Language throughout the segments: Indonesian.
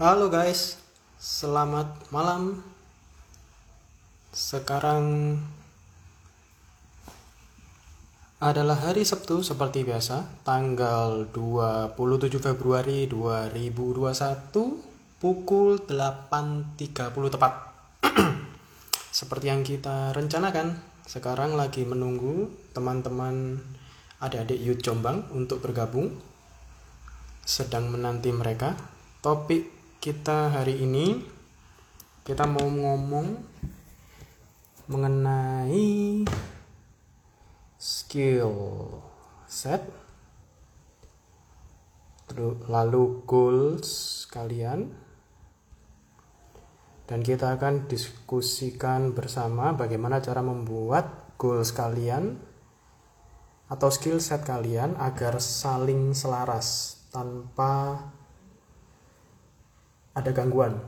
Halo guys, selamat malam. Sekarang adalah hari Sabtu seperti biasa, tanggal 27 Februari 2021 pukul 8.30 tepat. seperti yang kita rencanakan, sekarang lagi menunggu teman-teman adik-adik Youth Jombang untuk bergabung. Sedang menanti mereka. Topik kita hari ini kita mau ngomong mengenai skill set lalu goals kalian. Dan kita akan diskusikan bersama bagaimana cara membuat goals kalian atau skill set kalian agar saling selaras tanpa ada gangguan.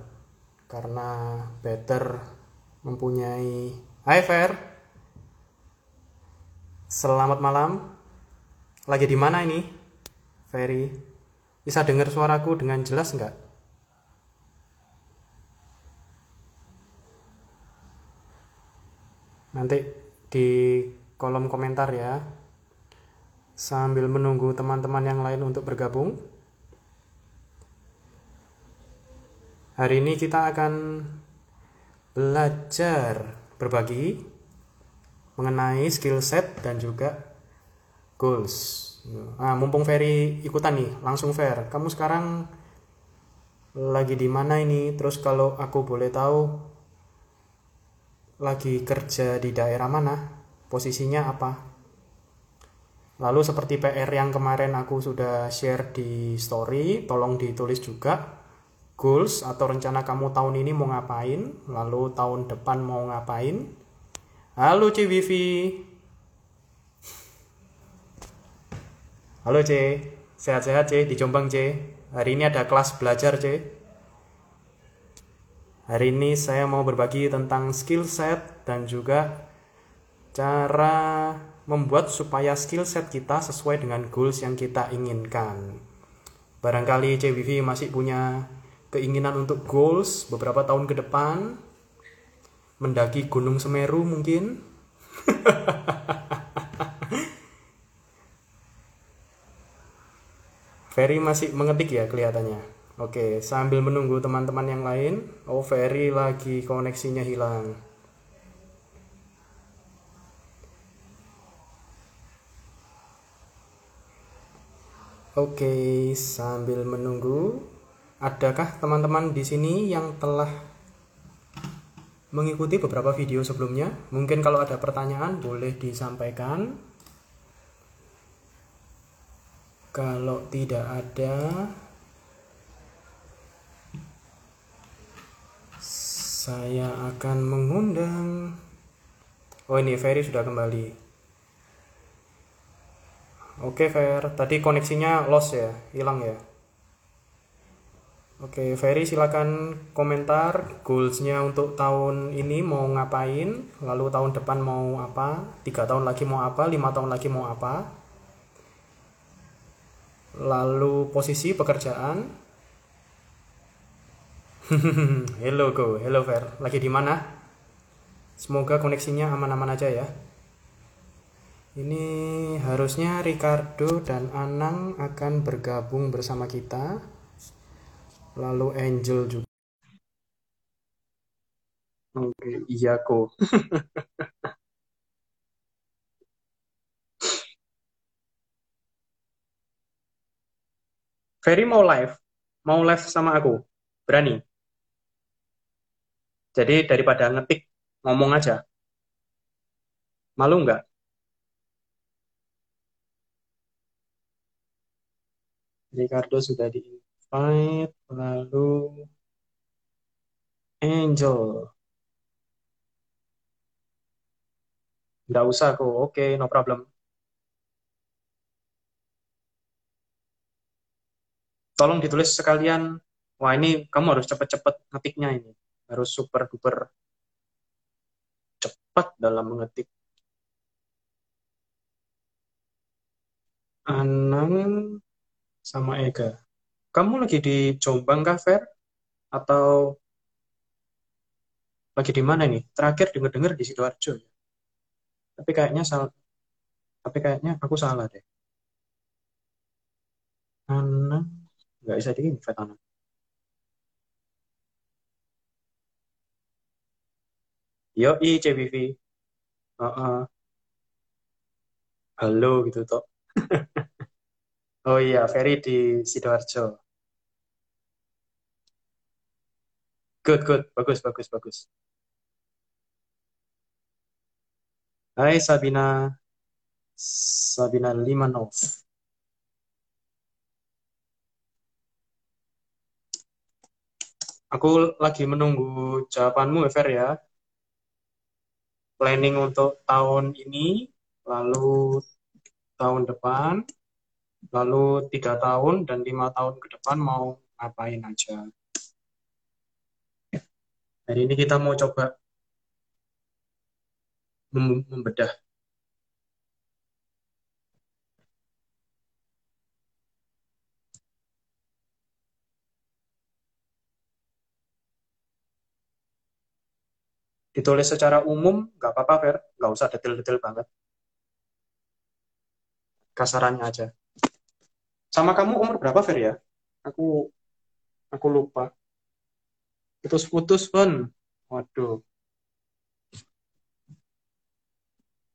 Karena better mempunyai Hai Fer Selamat malam. Lagi di mana ini? Ferry Bisa dengar suaraku dengan jelas nggak? Nanti di kolom komentar ya. Sambil menunggu teman-teman yang lain untuk bergabung hari ini kita akan belajar berbagi mengenai skill set dan juga goals. Nah, mumpung Ferry ikutan nih langsung Fer. Kamu sekarang lagi di mana ini? Terus kalau aku boleh tahu lagi kerja di daerah mana, posisinya apa. Lalu seperti PR yang kemarin aku sudah share di story, tolong ditulis juga goals atau rencana kamu tahun ini mau ngapain, lalu tahun depan mau ngapain. Halo C Wifi. Halo C, sehat-sehat C di Jombang C. Hari ini ada kelas belajar C. Hari ini saya mau berbagi tentang skill set dan juga cara membuat supaya skill set kita sesuai dengan goals yang kita inginkan. Barangkali CBV masih punya keinginan untuk goals beberapa tahun ke depan, mendaki Gunung Semeru mungkin. Ferry masih mengetik ya kelihatannya. Oke, sambil menunggu teman-teman yang lain. Oh, Ferry lagi koneksinya hilang. Oke, sambil menunggu, adakah teman-teman di sini yang telah mengikuti beberapa video sebelumnya? Mungkin kalau ada pertanyaan boleh disampaikan. Kalau tidak ada, saya akan mengundang oh ini Ferry sudah kembali oke Fer tadi koneksinya lost ya hilang ya Oke, Ferry silakan komentar goalsnya untuk tahun ini mau ngapain, lalu tahun depan mau apa, tiga tahun lagi mau apa, lima tahun lagi mau apa, lalu posisi pekerjaan, hello go, hello Fer. Lagi di mana? Semoga koneksinya aman-aman aja ya. Ini harusnya Ricardo dan Anang akan bergabung bersama kita. Lalu Angel juga. Oke, iya kok. Ferry mau live? Mau live sama aku? Berani? Jadi daripada ngetik, ngomong aja. Malu nggak? Ricardo sudah di invite, lalu Angel. Nggak usah kok, oke, no problem. Tolong ditulis sekalian, wah ini kamu harus cepet-cepet ngetiknya ini harus super duper cepat dalam mengetik. Anang sama Ega. Kamu lagi di Jombang kah, Fer? atau lagi di mana nih? Terakhir denger-dengar di Sidoarjo ya. Tapi kayaknya salah. Tapi kayaknya aku salah deh. Ana nggak bisa di invite Ana. Yo, i CBV. Uh -uh. Halo gitu toh. oh iya, Ferry di Sidoarjo. Good, good. Bagus, bagus, bagus. Hai Sabina. Sabina Limanov. Aku lagi menunggu jawabanmu, Fer ya. Planning untuk tahun ini, lalu tahun depan, lalu tiga tahun dan lima tahun ke depan mau ngapain aja. Hari ini kita mau coba membedah. Ditulis secara umum nggak apa-apa Fer. Nggak usah detail-detail banget. Kasarannya aja. Sama kamu umur berapa Fer ya? Aku aku lupa putus-putus pun waduh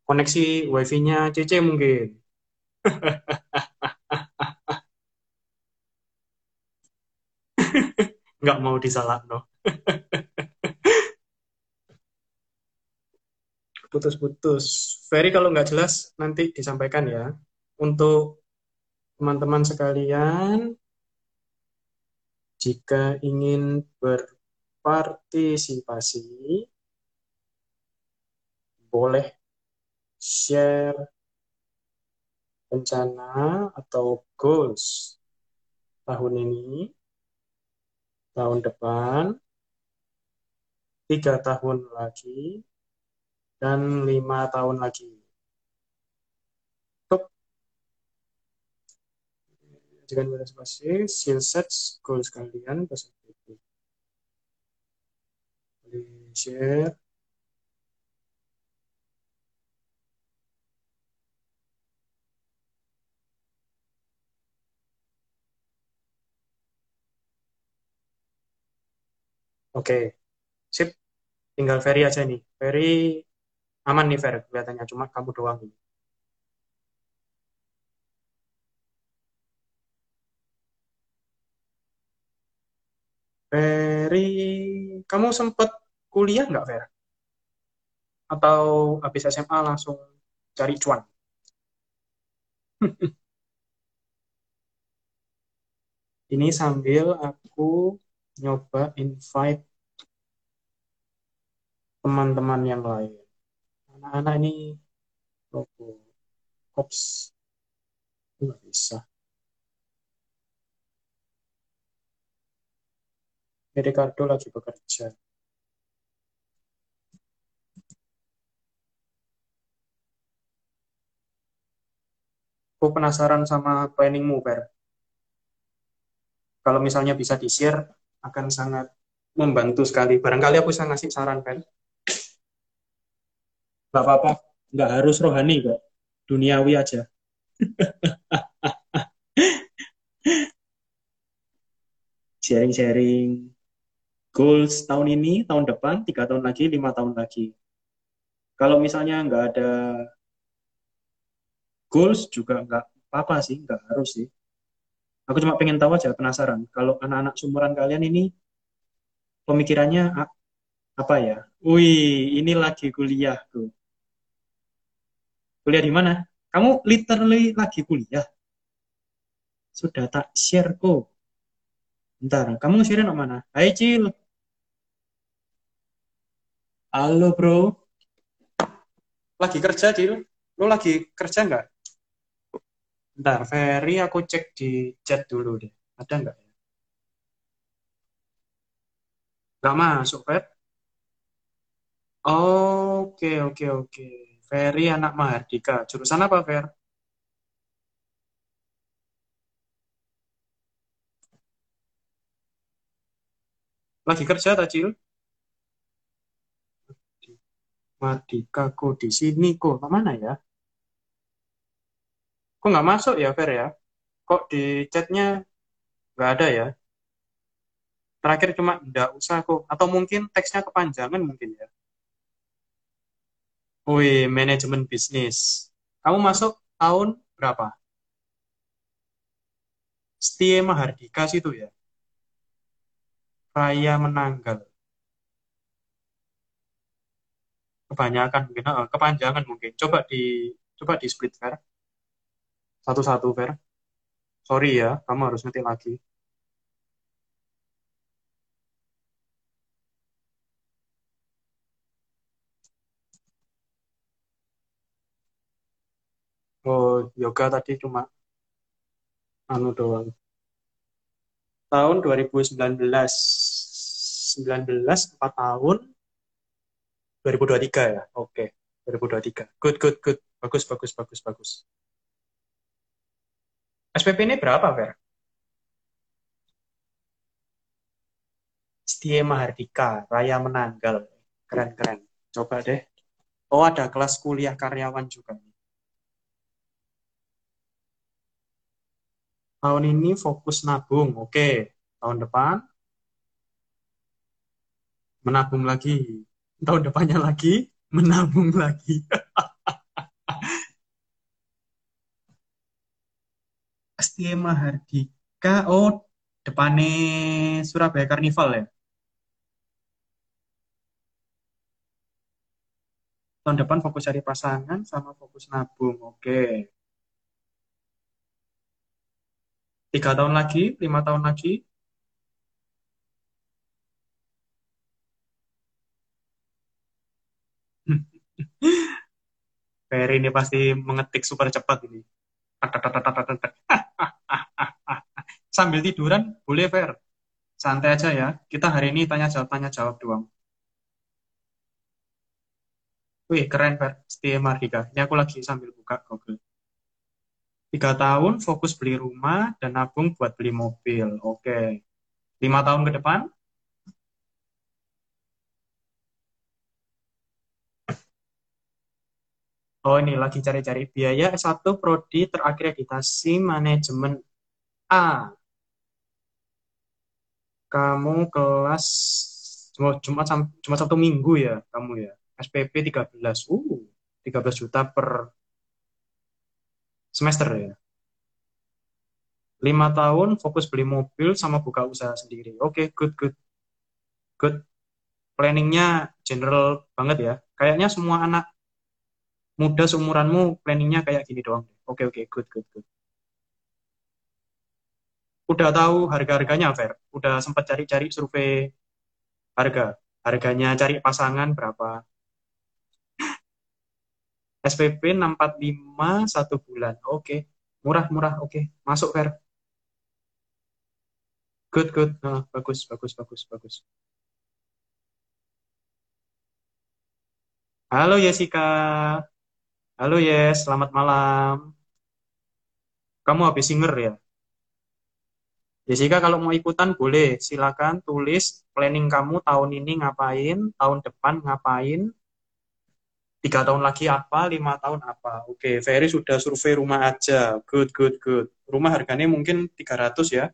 koneksi wifi-nya CC mungkin nggak mau disalah no putus-putus. Ferry kalau nggak jelas nanti disampaikan ya. Untuk teman-teman sekalian, jika ingin berpartisipasi, boleh share rencana atau goals tahun ini, tahun depan, tiga tahun lagi, dan lima tahun lagi. Top. Jangan pada spasi, skill sets, goals kalian, peserta Oke, sip. Tinggal Ferry aja nih. Ferry aman nih Fer kelihatannya cuma kamu doang ini Ferry kamu sempat kuliah nggak Fer? Atau habis SMA langsung cari cuan? Ini sambil aku nyoba invite teman-teman yang lain. Anak-anak ini kops. Nggak bisa Ricardo lagi bekerja. Aku penasaran sama planningmu Per kalau misalnya bisa di-share akan sangat membantu sekali. Barangkali aku bisa ngasih saran Per nggak apa-apa. Nggak harus rohani kok duniawi aja. Sharing-sharing goals tahun ini tahun depan tiga tahun lagi lima tahun lagi kalau misalnya nggak ada goals juga nggak apa-apa sih nggak harus sih aku cuma pengen tahu aja penasaran kalau anak-anak sumuran kalian ini pemikirannya apa ya wih ini lagi kuliah tuh Kuliah di mana? Kamu literally lagi kuliah. Sudah tak share kok. Bentar, kamu share mana? Hai Cil. Halo bro. Lagi kerja Cil? Lo lagi kerja nggak? Bentar, Ferry aku cek di chat dulu deh. Ada nggak ya? Nggak masuk, Fer? Oke, oke, oke. Ferry anak Mahardika. Jurusan apa, Fer? Lagi kerja, Tajil? Madika kok di sini kok. Mana ya? Kok nggak masuk ya, Fer ya? Kok di chatnya nggak ada ya? Terakhir cuma nggak usah kok. Atau mungkin teksnya kepanjangan mungkin ya. Wih, manajemen bisnis. Kamu masuk tahun berapa? Setia Mahardika situ ya. Raya Menanggal. Kebanyakan mungkin, oh, kepanjangan mungkin. Coba di coba di split Ver. Satu-satu Ver. Sorry ya, kamu harus ngetik lagi. Oh, yoga tadi cuma anu doang. Tahun 2019. 19 4 tahun 2023 ya. Oke, okay. 2023. Good good good. Bagus bagus bagus bagus. SPP ini berapa, Fer? Setia Mahardika, Raya Menanggal. Keren-keren. Coba deh. Oh, ada kelas kuliah karyawan juga. Tahun ini fokus nabung. Oke. Tahun depan menabung lagi. Tahun depannya lagi menabung lagi. Astia Mahardika. Oh, depannya Surabaya Karnival ya? Tahun depan fokus cari pasangan sama fokus nabung. Oke. Tiga tahun lagi, lima tahun lagi. Ferry ini pasti mengetik super cepat ini. Sambil tiduran boleh Fer. Santai aja ya. Kita hari ini tanya jawab tanya jawab doang. Wih keren Fer. Setia Mardika. Ini aku lagi sambil buka Google. Tiga tahun fokus beli rumah dan nabung buat beli mobil. Oke. Lima tahun ke depan Oh ini lagi cari-cari biaya S1 Prodi terakreditasi manajemen A. Kamu kelas cuma cuma cuma satu minggu ya kamu ya. SPP 13. Uh, 13 juta per semester ya. Lima tahun fokus beli mobil sama buka usaha sendiri. Oke, okay, good, good. Good. Planningnya general banget ya. Kayaknya semua anak muda seumuranmu planningnya kayak gini doang. Oke oke good good good. Udah tahu harga-harganya Fer? Udah sempat cari-cari survei harga. Harganya cari pasangan berapa? SPP 645 satu bulan. Oke. Murah-murah. Oke. Masuk Fer. Good good. Nah, bagus bagus bagus bagus. Halo Jessica. Halo Yes, selamat malam. Kamu habis singer ya? Jessica kalau mau ikutan boleh, silakan tulis planning kamu tahun ini ngapain, tahun depan ngapain, tiga tahun lagi apa, lima tahun apa. Oke, Ferry sudah survei rumah aja, good, good, good. Rumah harganya mungkin 300 ya,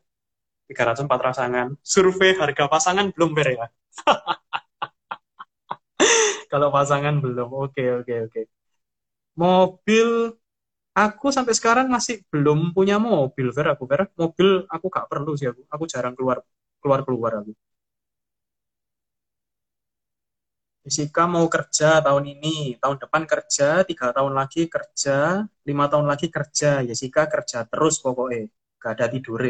300 empat rasangan. Survei harga pasangan belum ber ya? kalau pasangan belum, oke, oke, oke. Mobil aku sampai sekarang masih belum punya mobil, Ver. Aku Ver, mobil aku gak perlu sih aku. Aku jarang keluar keluar keluar aku. Jessica mau kerja tahun ini, tahun depan kerja, tiga tahun lagi kerja, lima tahun lagi kerja. Jessica kerja terus pokoknya, gak ada tidur.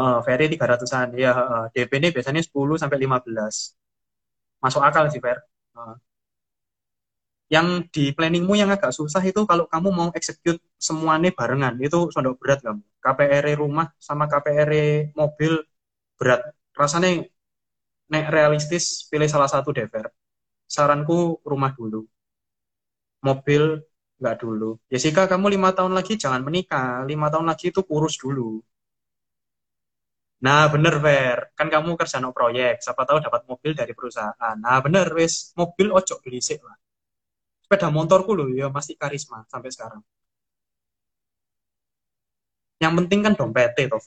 Oh, Ferry 300-an. Ya, DP ini biasanya 10 sampai 15. Masuk akal sih, Fer. Uh yang di planningmu yang agak susah itu kalau kamu mau execute semuanya barengan itu sudah berat kamu KPR rumah sama KPR mobil berat rasanya nek realistis pilih salah satu dever saranku rumah dulu mobil nggak dulu Jessica kamu lima tahun lagi jangan menikah lima tahun lagi itu kurus dulu Nah, bener, Fer. Kan kamu kerja no proyek. Siapa tahu dapat mobil dari perusahaan. Nah, bener, wes. Mobil ojo belisik lah. Sepeda motorku loh, ya masih karisma sampai sekarang. Yang penting kan dompetnya, toh,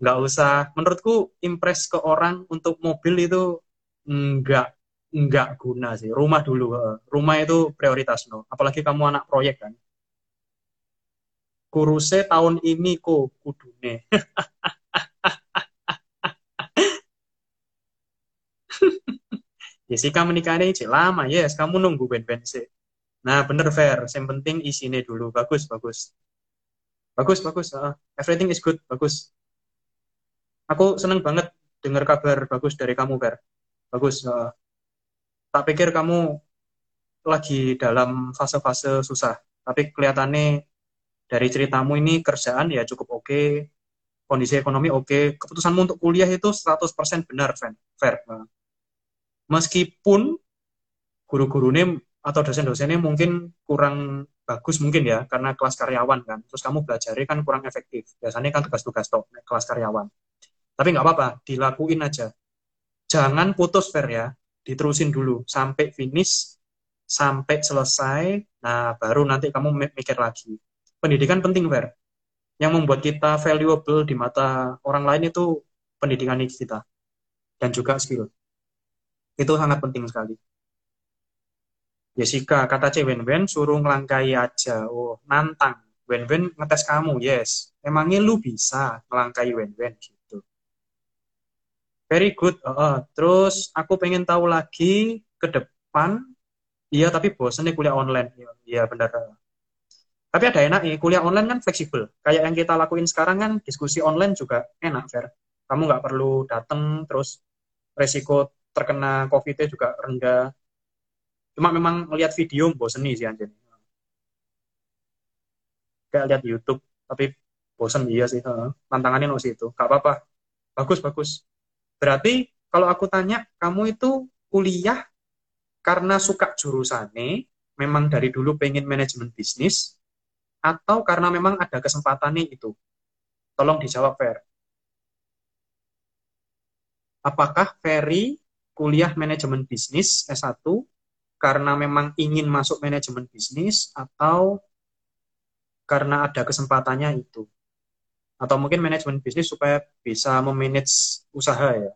nggak usah, menurutku impress ke orang untuk mobil itu nggak nggak guna sih. Rumah dulu, rumah itu prioritas no. Apalagi kamu anak proyek kan kuruse tahun ini kok kudune. Jessica menikah ini cek lama, yes. Kamu nunggu band-band sih. Nah, bener fair. Yang penting isinya dulu. Bagus, bagus. Bagus, bagus. Uh, everything is good, bagus. Aku seneng banget dengar kabar bagus dari kamu, Fer. Bagus. Uh, tak pikir kamu lagi dalam fase-fase susah. Tapi kelihatannya dari ceritamu ini kerjaan ya cukup oke, okay, kondisi ekonomi oke, okay. keputusanmu untuk kuliah itu 100% benar, Fair. fair. Meskipun guru-gurunya atau dosen-dosennya mungkin kurang bagus mungkin ya, karena kelas karyawan kan, terus kamu belajarnya kan kurang efektif. Biasanya kan tugas-tugas top kelas karyawan. Tapi nggak apa-apa, dilakuin aja. Jangan putus, Fair ya. Diterusin dulu sampai finish, sampai selesai. Nah, baru nanti kamu mikir lagi pendidikan penting, Fer. Yang membuat kita valuable di mata orang lain itu pendidikan kita. Dan juga skill. Itu sangat penting sekali. Jessica, kata C Wen-Wen, suruh ngelangkai aja. Oh, nantang. Wen-Wen ngetes kamu, yes. Emangnya lu bisa ngelangkai Wen-Wen gitu. Very good. Uh, terus aku pengen tahu lagi ke depan. Iya, tapi bosan nih kuliah online. Iya, benar. Tapi ada enak nih, kuliah online kan fleksibel. Kayak yang kita lakuin sekarang kan diskusi online juga enak, Fer. Kamu nggak perlu datang, terus resiko terkena COVID-nya juga rendah. Cuma memang melihat video bosen nih sih anjir. Kayak lihat YouTube, tapi bosen iya sih. Tantangannya no itu. Gak apa-apa. Bagus, bagus. Berarti kalau aku tanya, kamu itu kuliah karena suka jurusannya, memang dari dulu pengen manajemen bisnis, atau karena memang ada kesempatannya itu? Tolong dijawab, Fer. Apakah Ferry kuliah manajemen bisnis S1 karena memang ingin masuk manajemen bisnis atau karena ada kesempatannya itu? Atau mungkin manajemen bisnis supaya bisa memanage usaha ya?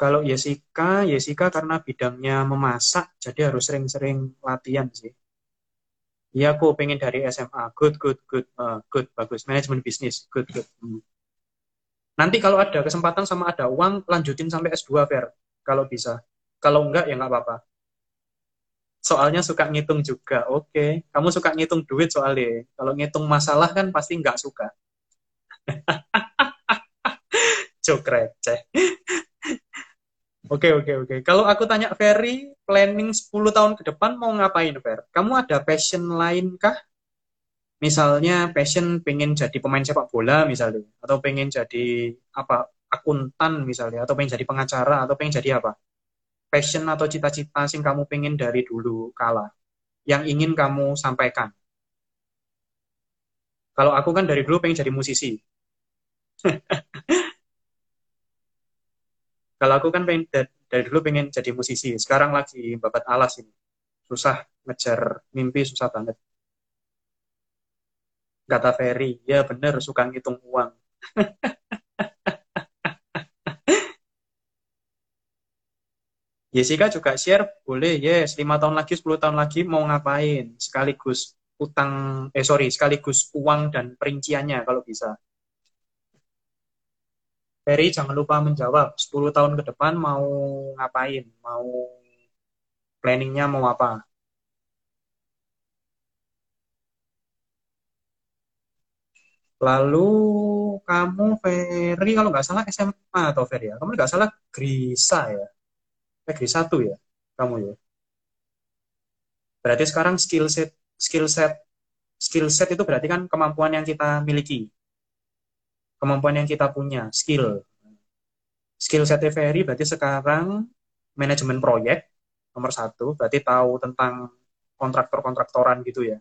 Kalau Yesika, Yesika karena bidangnya memasak, jadi harus sering-sering latihan sih Iya, aku pengen dari SMA. Good, good, good, uh, good, bagus. Manajemen bisnis, good, good. Hmm. Nanti kalau ada kesempatan sama ada uang, lanjutin sampai S2, Fer. Kalau bisa. Kalau enggak, ya enggak apa-apa. Soalnya suka ngitung juga. Oke. Okay. Kamu suka ngitung duit soalnya. Kalau ngitung masalah kan pasti enggak suka. Jok receh. Oke, oke, oke. Kalau aku tanya Ferry, planning 10 tahun ke depan mau ngapain, Fer? Kamu ada passion lain kah? Misalnya passion pengen jadi pemain sepak bola misalnya, atau pengen jadi apa akuntan misalnya, atau pengen jadi pengacara, atau pengen jadi apa? Passion atau cita-cita sing kamu pengen dari dulu kala, yang ingin kamu sampaikan. Kalau aku kan dari dulu pengen jadi musisi. Kalau aku kan pengen dari dulu pengen jadi musisi, sekarang lagi babat alas ini. Susah ngejar mimpi susah banget. Kata Ferry, ya bener suka ngitung uang. Jessica juga share, boleh, yes, lima tahun lagi, 10 tahun lagi mau ngapain, sekaligus utang, eh sorry, sekaligus uang dan perinciannya kalau bisa. Ferry jangan lupa menjawab 10 tahun ke depan mau ngapain, mau planningnya mau apa. Lalu kamu Ferry kalau nggak salah SMA atau Ferry ya, kamu nggak salah Grisa ya, eh Grisa tuh ya, kamu ya. Berarti sekarang skill set, skill set, skill set itu berarti kan kemampuan yang kita miliki kemampuan yang kita punya, skill. Skill set TVRI berarti sekarang manajemen proyek, nomor satu, berarti tahu tentang kontraktor-kontraktoran gitu ya.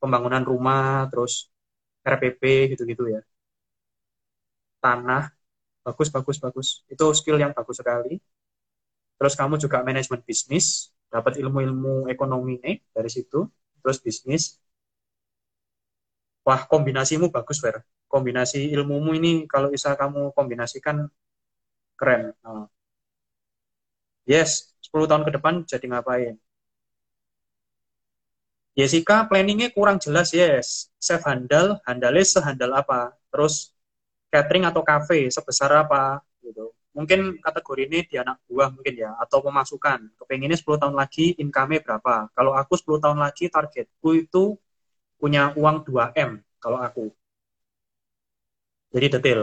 Pembangunan rumah, terus RPP gitu-gitu ya. Tanah, bagus, bagus, bagus. Itu skill yang bagus sekali. Terus kamu juga manajemen bisnis, dapat ilmu-ilmu ekonomi nih dari situ. Terus bisnis. Wah, kombinasimu bagus, Fer. Kombinasi ilmumu ini kalau bisa kamu kombinasikan keren. Nah. Yes, 10 tahun ke depan jadi ngapain? Jessica planningnya kurang jelas yes. Chef handal, handalnya sehandal apa? Terus catering atau cafe sebesar apa? Gitu. Mungkin kategori ini di anak buah mungkin ya, atau pemasukan. Kepenginnya 10 tahun lagi income berapa? Kalau aku 10 tahun lagi targetku itu punya uang 2M kalau aku. Jadi detail.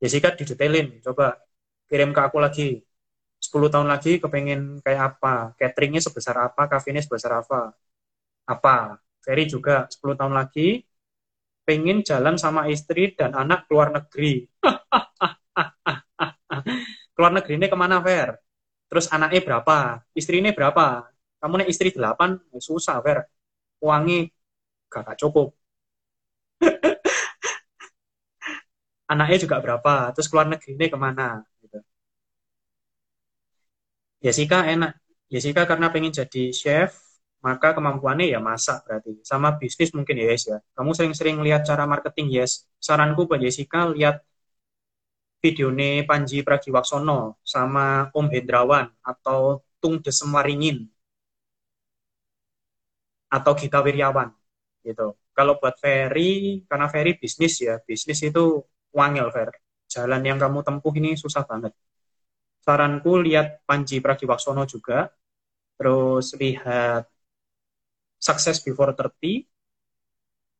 Jessica didetailin, coba kirim ke aku lagi. 10 tahun lagi kepengen kayak apa? Cateringnya sebesar apa? Cafe-nya sebesar apa? Apa? Ferry juga 10 tahun lagi pengen jalan sama istri dan anak keluar negeri. Keluar negeri ini ke mana Fer? Terus anaknya berapa? Istri ini berapa? Kamu nih istri delapan ya susah Fer. Uangnya gak cukup. Anaknya juga berapa? Terus keluar negeri ini ke mana? Gitu. Jessica enak. Jessica karena pengen jadi chef maka kemampuannya ya masak berarti. Sama bisnis mungkin ya yes ya. Kamu sering-sering lihat cara marketing yes. Saranku buat Jessica lihat video nih Panji Pragiwaksono sama Om Hendrawan atau Tung Desemaringin atau Gita Wiryawan gitu. Kalau buat Ferry, karena Ferry bisnis ya, bisnis itu wangil Fer. Jalan yang kamu tempuh ini susah banget. Saranku lihat Panji Pragiwaksono juga, terus lihat Success Before 30,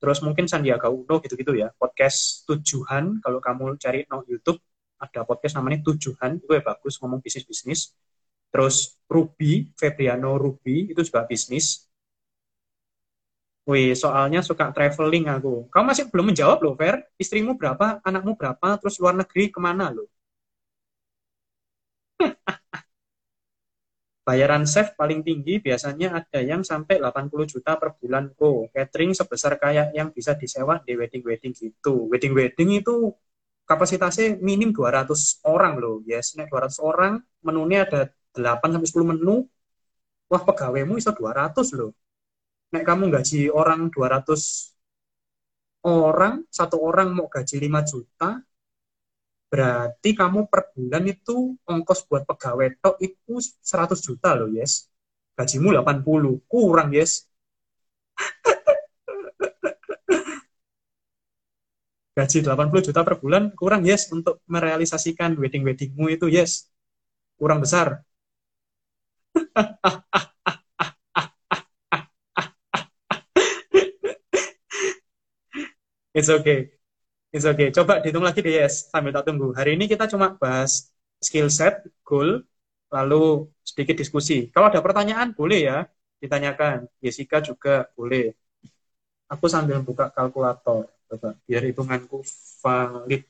terus mungkin Sandiaga Uno gitu-gitu ya, podcast tujuan, kalau kamu cari no YouTube, ada podcast namanya tujuan, itu ya bagus, ngomong bisnis-bisnis. Terus Ruby, Febriano Ruby, itu juga bisnis. Wih, soalnya suka traveling aku. Kamu masih belum menjawab loh, Fer. Istrimu berapa, anakmu berapa, terus luar negeri ke mana loh? Bayaran chef paling tinggi biasanya ada yang sampai 80 juta per bulan kok. Catering sebesar kayak yang bisa disewa di wedding-wedding gitu. Wedding-wedding itu kapasitasnya minim 200 orang loh. Yes, nek 200 orang, menunya ada 8 sampai 10 menu. Wah, pegawaimu bisa 200 loh. Nek kamu gaji orang 200 orang, satu orang mau gaji 5 juta, Berarti kamu per bulan itu ongkos buat pegawai tok itu 100 juta loh, yes. Gajimu 80, kurang, yes. Gaji 80 juta per bulan kurang, yes, untuk merealisasikan wedding-weddingmu itu, yes. Kurang besar. It's okay. It's okay. Coba dihitung lagi deh, yes. Sambil tak tunggu. Hari ini kita cuma bahas skill set, goal, lalu sedikit diskusi. Kalau ada pertanyaan, boleh ya ditanyakan. Jessica juga boleh. Aku sambil buka kalkulator. Coba, biar hitunganku valid.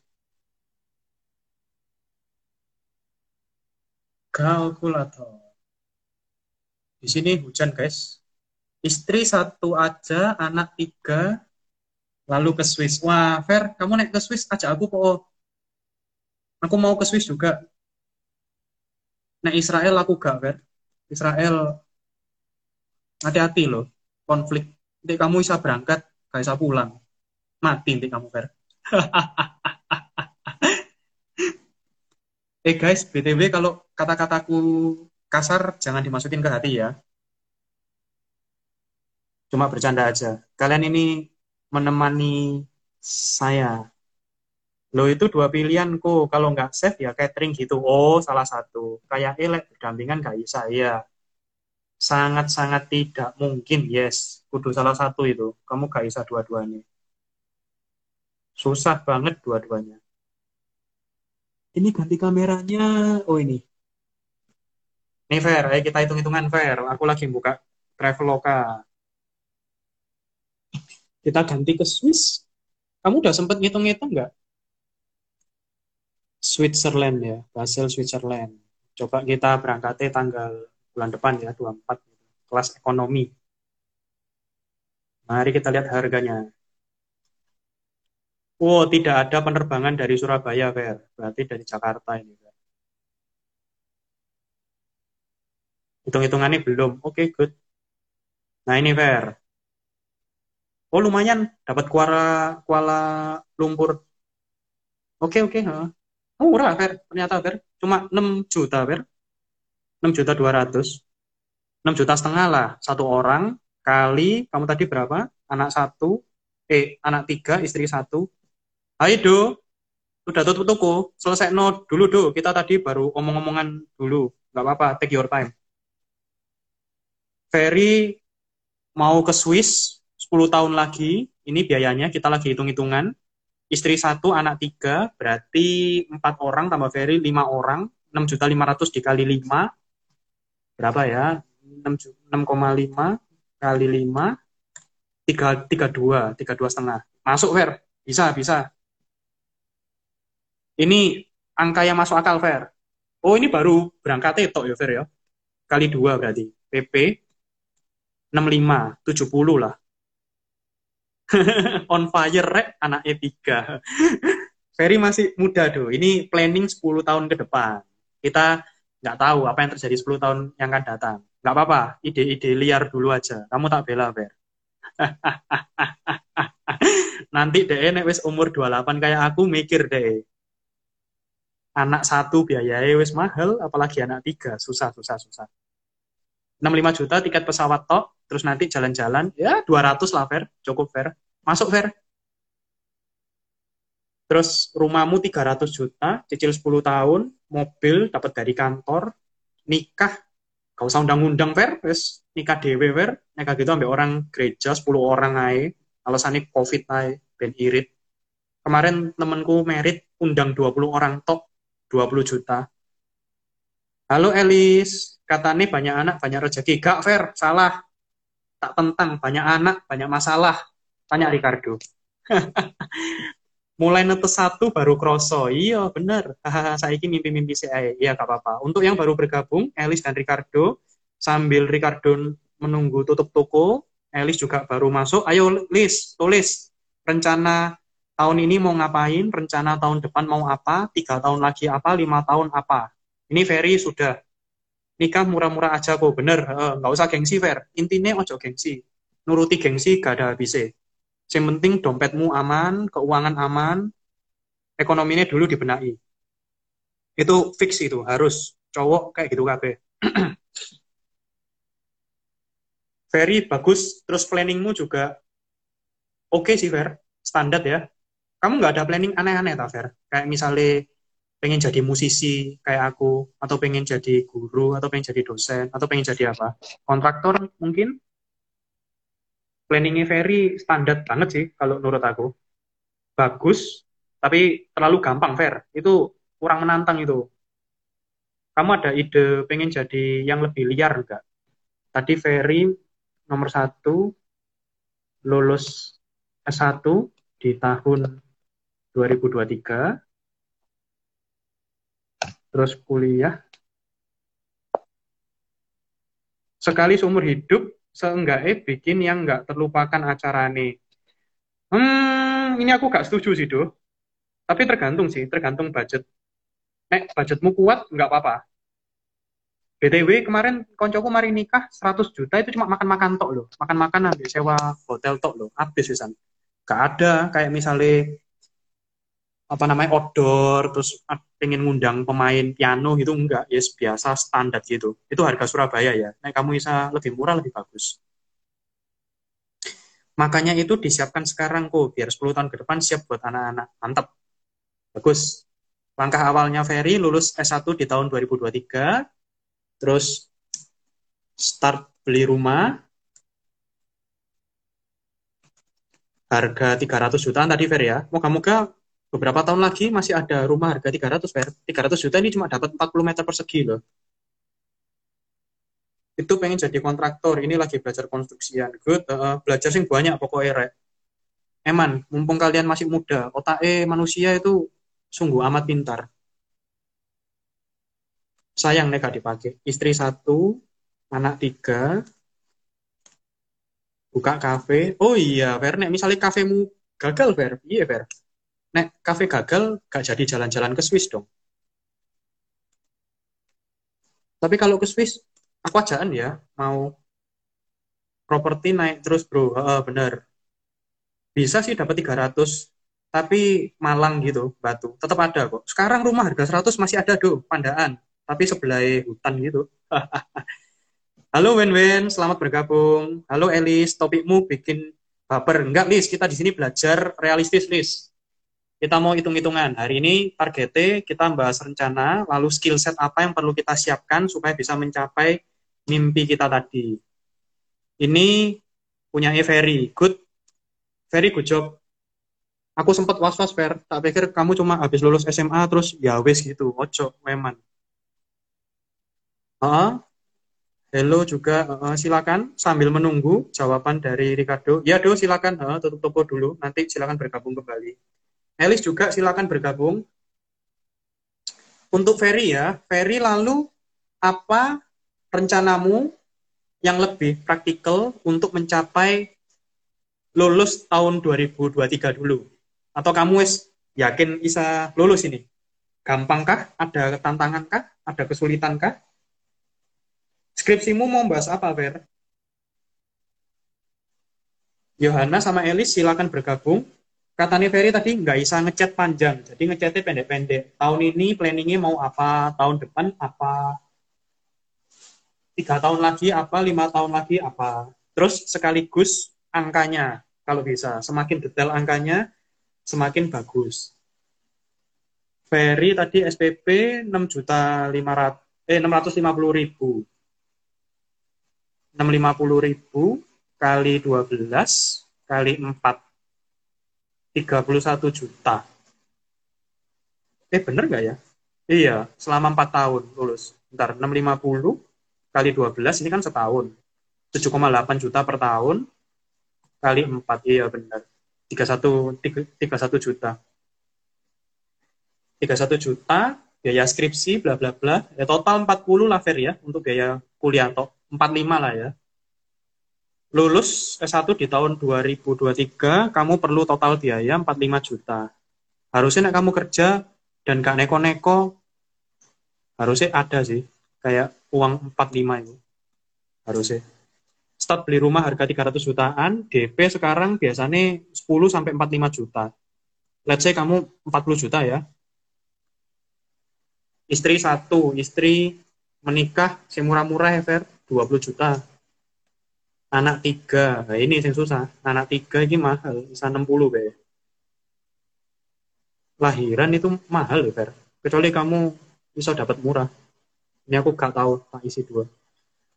Kalkulator. Di sini hujan, guys. Istri satu aja, anak tiga, lalu ke Swiss. Wah, Fer, kamu naik ke Swiss ajak aku kok. Aku mau ke Swiss juga. Nah, Israel aku gak, Fer. Israel hati-hati loh, konflik. Nanti kamu bisa berangkat, gak bisa pulang. Mati nanti kamu, Fer. eh guys, BTW kalau kata-kataku kasar jangan dimasukin ke hati ya. Cuma bercanda aja. Kalian ini menemani saya. Lo itu dua pilihan kok. Kalau nggak safe ya catering gitu. Oh, salah satu. Kayak elek berdampingan nggak bisa. Ya, sangat-sangat tidak mungkin. Yes, kudu salah satu itu. Kamu nggak bisa dua-duanya. Susah banget dua-duanya. Ini ganti kameranya. Oh ini. Ini fair. Ayo kita hitung-hitungan fair. Aku lagi buka Traveloka kita ganti ke Swiss. Kamu udah sempat ngitung-ngitung nggak? Switzerland ya, Basel Switzerland. Coba kita berangkatnya tanggal bulan depan ya, 24, kelas ekonomi. Mari kita lihat harganya. Oh, tidak ada penerbangan dari Surabaya, Fer. Berarti dari Jakarta ini. Hitung-hitungannya belum. Oke, okay, good. Nah, ini, Fer. Oh, lumayan. Dapat Kuala, Kuala Lumpur. Oke, oke. Okay. Oh, murah, Fer. Ternyata, Fer. Cuma 6 juta, Fer. 6 juta 200. 6 juta setengah lah. Satu orang kali, kamu tadi berapa? Anak satu, eh, anak tiga, istri satu, Hai Do, udah tutup toko, selesai no dulu Do, kita tadi baru omong-omongan dulu, nggak apa-apa, take your time. Ferry mau ke Swiss 10 tahun lagi, ini biayanya kita lagi hitung-hitungan. Istri satu, anak tiga, berarti empat orang tambah Ferry lima orang, 6 juta 500 dikali 5, berapa ya? 6,5 kali 5, 3, 32, 32 setengah. Masuk Fer, bisa, bisa. Ini angka yang masuk akal, Fer. Oh, ini baru berangkat itu ya, Fer ya. Kali dua berarti. PP 65, 70 lah. On fire, rek, anak E3. Ferry masih muda, tuh. Ini planning 10 tahun ke depan. Kita nggak tahu apa yang terjadi 10 tahun yang akan datang. Nggak apa-apa, ide-ide liar dulu aja. Kamu tak bela, Fer. Nanti deh, nek wis umur 28 kayak aku mikir deh anak satu biayanya wis mahal, apalagi anak tiga, susah, susah, susah. 65 juta tiket pesawat tok, terus nanti jalan-jalan, ya 200 lah, Fer, cukup Fer. Masuk, Fer. Terus rumahmu 300 juta, cicil 10 tahun, mobil dapat dari kantor, nikah, kau usah undang-undang, Fer, wis nikah dewe, Fer, nikah gitu ambil orang gereja, 10 orang aja, alasannya covid aja, ben irit. Kemarin temenku merit, undang 20 orang tok, 20 juta. Halo Elis, katanya banyak anak, banyak rezeki. Gak fair, salah. Tak tentang, banyak anak, banyak masalah. Tanya Ricardo. Mulai netes satu baru kroso. Iya, bener. saya ini mimpi-mimpi si Iya, gak apa-apa. Untuk yang baru bergabung, Elis dan Ricardo, sambil Ricardo menunggu tutup toko, Elis juga baru masuk. Ayo, Lis, tulis rencana tahun ini mau ngapain, rencana tahun depan mau apa, tiga tahun lagi apa, lima tahun apa. Ini Ferry sudah nikah murah-murah aja kok, bener, nggak usah gengsi Fer. Intinya ojo gengsi, nuruti gengsi gak ada habisnya. Yang penting dompetmu aman, keuangan aman, ekonominya dulu dibenahi. Itu fix itu, harus cowok kayak gitu kabeh. Ferry bagus, terus planningmu juga oke okay sih Fer, standar ya kamu nggak ada planning aneh-aneh tak Fer? Kayak misalnya pengen jadi musisi kayak aku, atau pengen jadi guru, atau pengen jadi dosen, atau pengen jadi apa? Kontraktor mungkin? Planningnya very standar banget sih kalau menurut aku. Bagus, tapi terlalu gampang Fer. Itu kurang menantang itu. Kamu ada ide pengen jadi yang lebih liar enggak? Tadi Ferry nomor satu lulus S1 di tahun 2023 terus kuliah. Sekali seumur hidup seenggaknya bikin yang nggak terlupakan acara ini hmm ini aku gak setuju sih doh. Tapi tergantung sih tergantung budget. Nek budgetmu kuat nggak apa-apa. BTW kemarin koncoku mari nikah 100 juta itu cuma makan-makan tok loh. Makan-makan nanti sewa hotel tok loh. Habis wisan gak ada kayak misalnya apa namanya outdoor terus pengen ngundang pemain piano gitu enggak. Ya yes, biasa standar gitu. Itu harga Surabaya ya. Nah kamu bisa lebih murah lebih bagus. Makanya itu disiapkan sekarang kok biar 10 tahun ke depan siap buat anak-anak. Mantap. Bagus. Langkah awalnya Ferry lulus S1 di tahun 2023 terus start beli rumah. Harga 300 jutaan tadi Ferry ya. Moga-moga beberapa tahun lagi masih ada rumah harga 300 Fer. 300 juta ini cuma dapat 40 meter persegi loh. Itu pengen jadi kontraktor, ini lagi belajar konstruksian. Good, uh, belajar sing banyak pokoknya rek. Eman, mumpung kalian masih muda, otak eh manusia itu sungguh amat pintar. Sayang nih gak dipakai. Istri satu, anak tiga, buka kafe. Oh iya, Fer, nek misalnya kafemu gagal, Fer. Iya, Fer nek kafe gagal gak jadi jalan-jalan ke Swiss dong. Tapi kalau ke Swiss aku ajaan ya mau properti naik terus bro. Uh, bener. Bisa sih dapat 300 tapi Malang gitu batu. Tetap ada kok. Sekarang rumah harga 100 masih ada do. Pandaan tapi sebelah hutan gitu. Halo Wen Wen selamat bergabung. Halo Elis. Topikmu bikin baper. Enggak Lis. Kita di sini belajar realistis Lis kita mau hitung-hitungan. Hari ini targetnya kita bahas rencana lalu skill set apa yang perlu kita siapkan supaya bisa mencapai mimpi kita tadi. Ini punya Ferry good very good job. Aku sempat was-was fair tak pikir kamu cuma habis lulus SMA terus ya wes gitu ojo memang uh, hello juga uh, silakan. Sambil menunggu jawaban dari Ricardo. Ya do silakan. Uh, tutup toko dulu. Nanti silakan bergabung kembali Elis juga silakan bergabung untuk Ferry ya Ferry lalu apa rencanamu yang lebih praktikal untuk mencapai lulus tahun 2023 dulu? Atau kamu wes yakin bisa lulus ini? Gampangkah? Ada tantangankah? Ada kesulitankah? Skripsimu mau bahas apa, Fer? Yohana sama Elis silakan bergabung. Katanya Ferry tadi nggak bisa ngechat panjang, jadi ngechatnya pendek-pendek. Tahun ini planningnya mau apa, tahun depan apa, tiga tahun lagi apa, lima tahun lagi apa. Terus sekaligus angkanya kalau bisa. Semakin detail angkanya, semakin bagus. Ferry tadi SPP 6 juta 500 eh 650 ribu. 650 ribu kali 12 kali 4 31 juta. Eh bener nggak ya? Iya, selama 4 tahun lulus. Ntar 650 kali 12 ini kan setahun. 7,8 juta per tahun kali 4 iya benar 31 31 juta 31 juta biaya skripsi bla bla bla ya total 40 lah Fer ya untuk biaya kuliah atau 45 lah ya lulus S1 di tahun 2023 kamu perlu total biaya 45 juta harusnya kamu kerja dan gak neko-neko harusnya ada sih kayak uang 45 itu harusnya start beli rumah harga 300 jutaan, DP sekarang biasanya 10 sampai 45 juta. Let's say kamu 40 juta ya. Istri satu, istri menikah semurah-murah ya Fer, 20 juta. Anak tiga, nah ini yang susah. Anak tiga ini mahal, bisa 60 be. Lahiran itu mahal ya Fer. Kecuali kamu bisa dapat murah. Ini aku gak tahu tak isi dua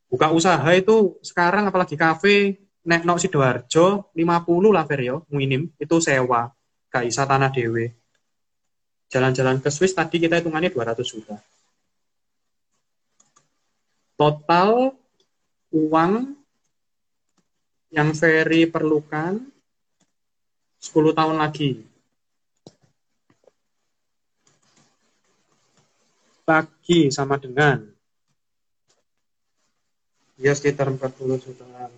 buka usaha itu sekarang apalagi kafe nek nok sidoarjo 50 lah Ferio minim itu sewa gak bisa tanah dewe jalan-jalan ke Swiss tadi kita hitungannya 200 juta total uang yang Ferry perlukan 10 tahun lagi. Bagi sama dengan? Ya sekitar 40 jutaan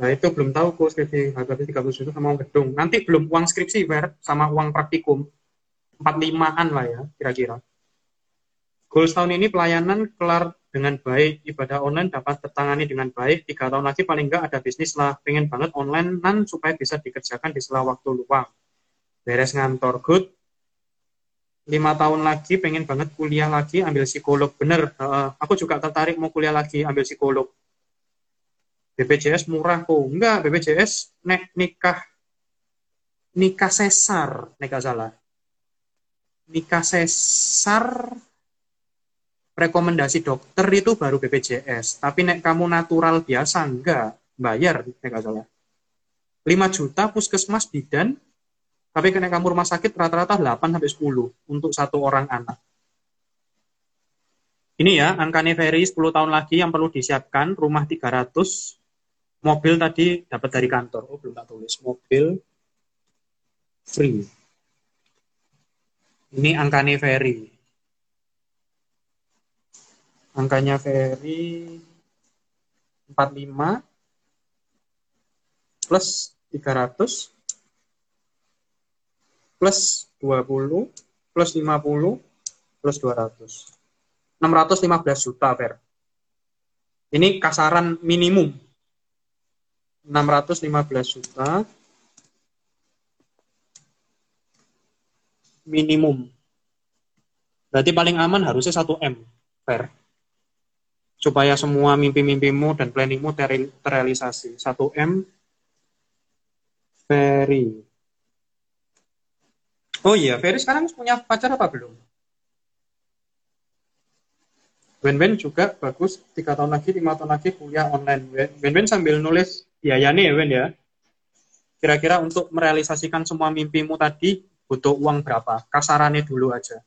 nah itu belum tahu kok skripsi harganya 30 juta sama uang gedung. Nanti belum uang skripsi Ver, sama uang praktikum. 45an lah ya kira-kira. Goals tahun ini pelayanan kelar dengan baik ibadah online dapat tertangani dengan baik. Tiga tahun lagi paling enggak ada bisnis lah. Pengen banget online nan supaya bisa dikerjakan di sela waktu luang. Beres ngantor good. Lima tahun lagi pengen banget kuliah lagi ambil psikolog. Bener uh, aku juga tertarik mau kuliah lagi ambil psikolog. BPJS murah kok. Enggak BPJS nek nikah nikah sesar. Nikah salah. Nikah sesar rekomendasi dokter itu baru BPJS tapi nek kamu natural biasa enggak bayar nek salah 5 juta puskesmas bidan tapi kena kamu rumah sakit rata-rata 8 sampai 10 untuk satu orang anak. Ini ya, angkanya Ferry 10 tahun lagi yang perlu disiapkan, rumah 300, mobil tadi dapat dari kantor. Oh, belum tak tulis. Mobil free. Ini angkanya Ferry. Angkanya Ferry 45 plus 300 plus 20 plus 50 plus 200. 615 juta per. Ini kasaran minimum. 615 juta minimum. Berarti paling aman harusnya 1 M per. Supaya semua mimpi-mimpimu dan planningmu terrealisasi. 1 M Ferry. Oh iya, Ferry sekarang punya pacar apa belum? Ben-Ben juga bagus, tiga tahun lagi, lima tahun lagi kuliah online. Ben-Ben sambil nulis biayanya ya Ben ya. Kira-kira untuk merealisasikan semua mimpimu tadi butuh uang berapa? Kasarannya dulu aja.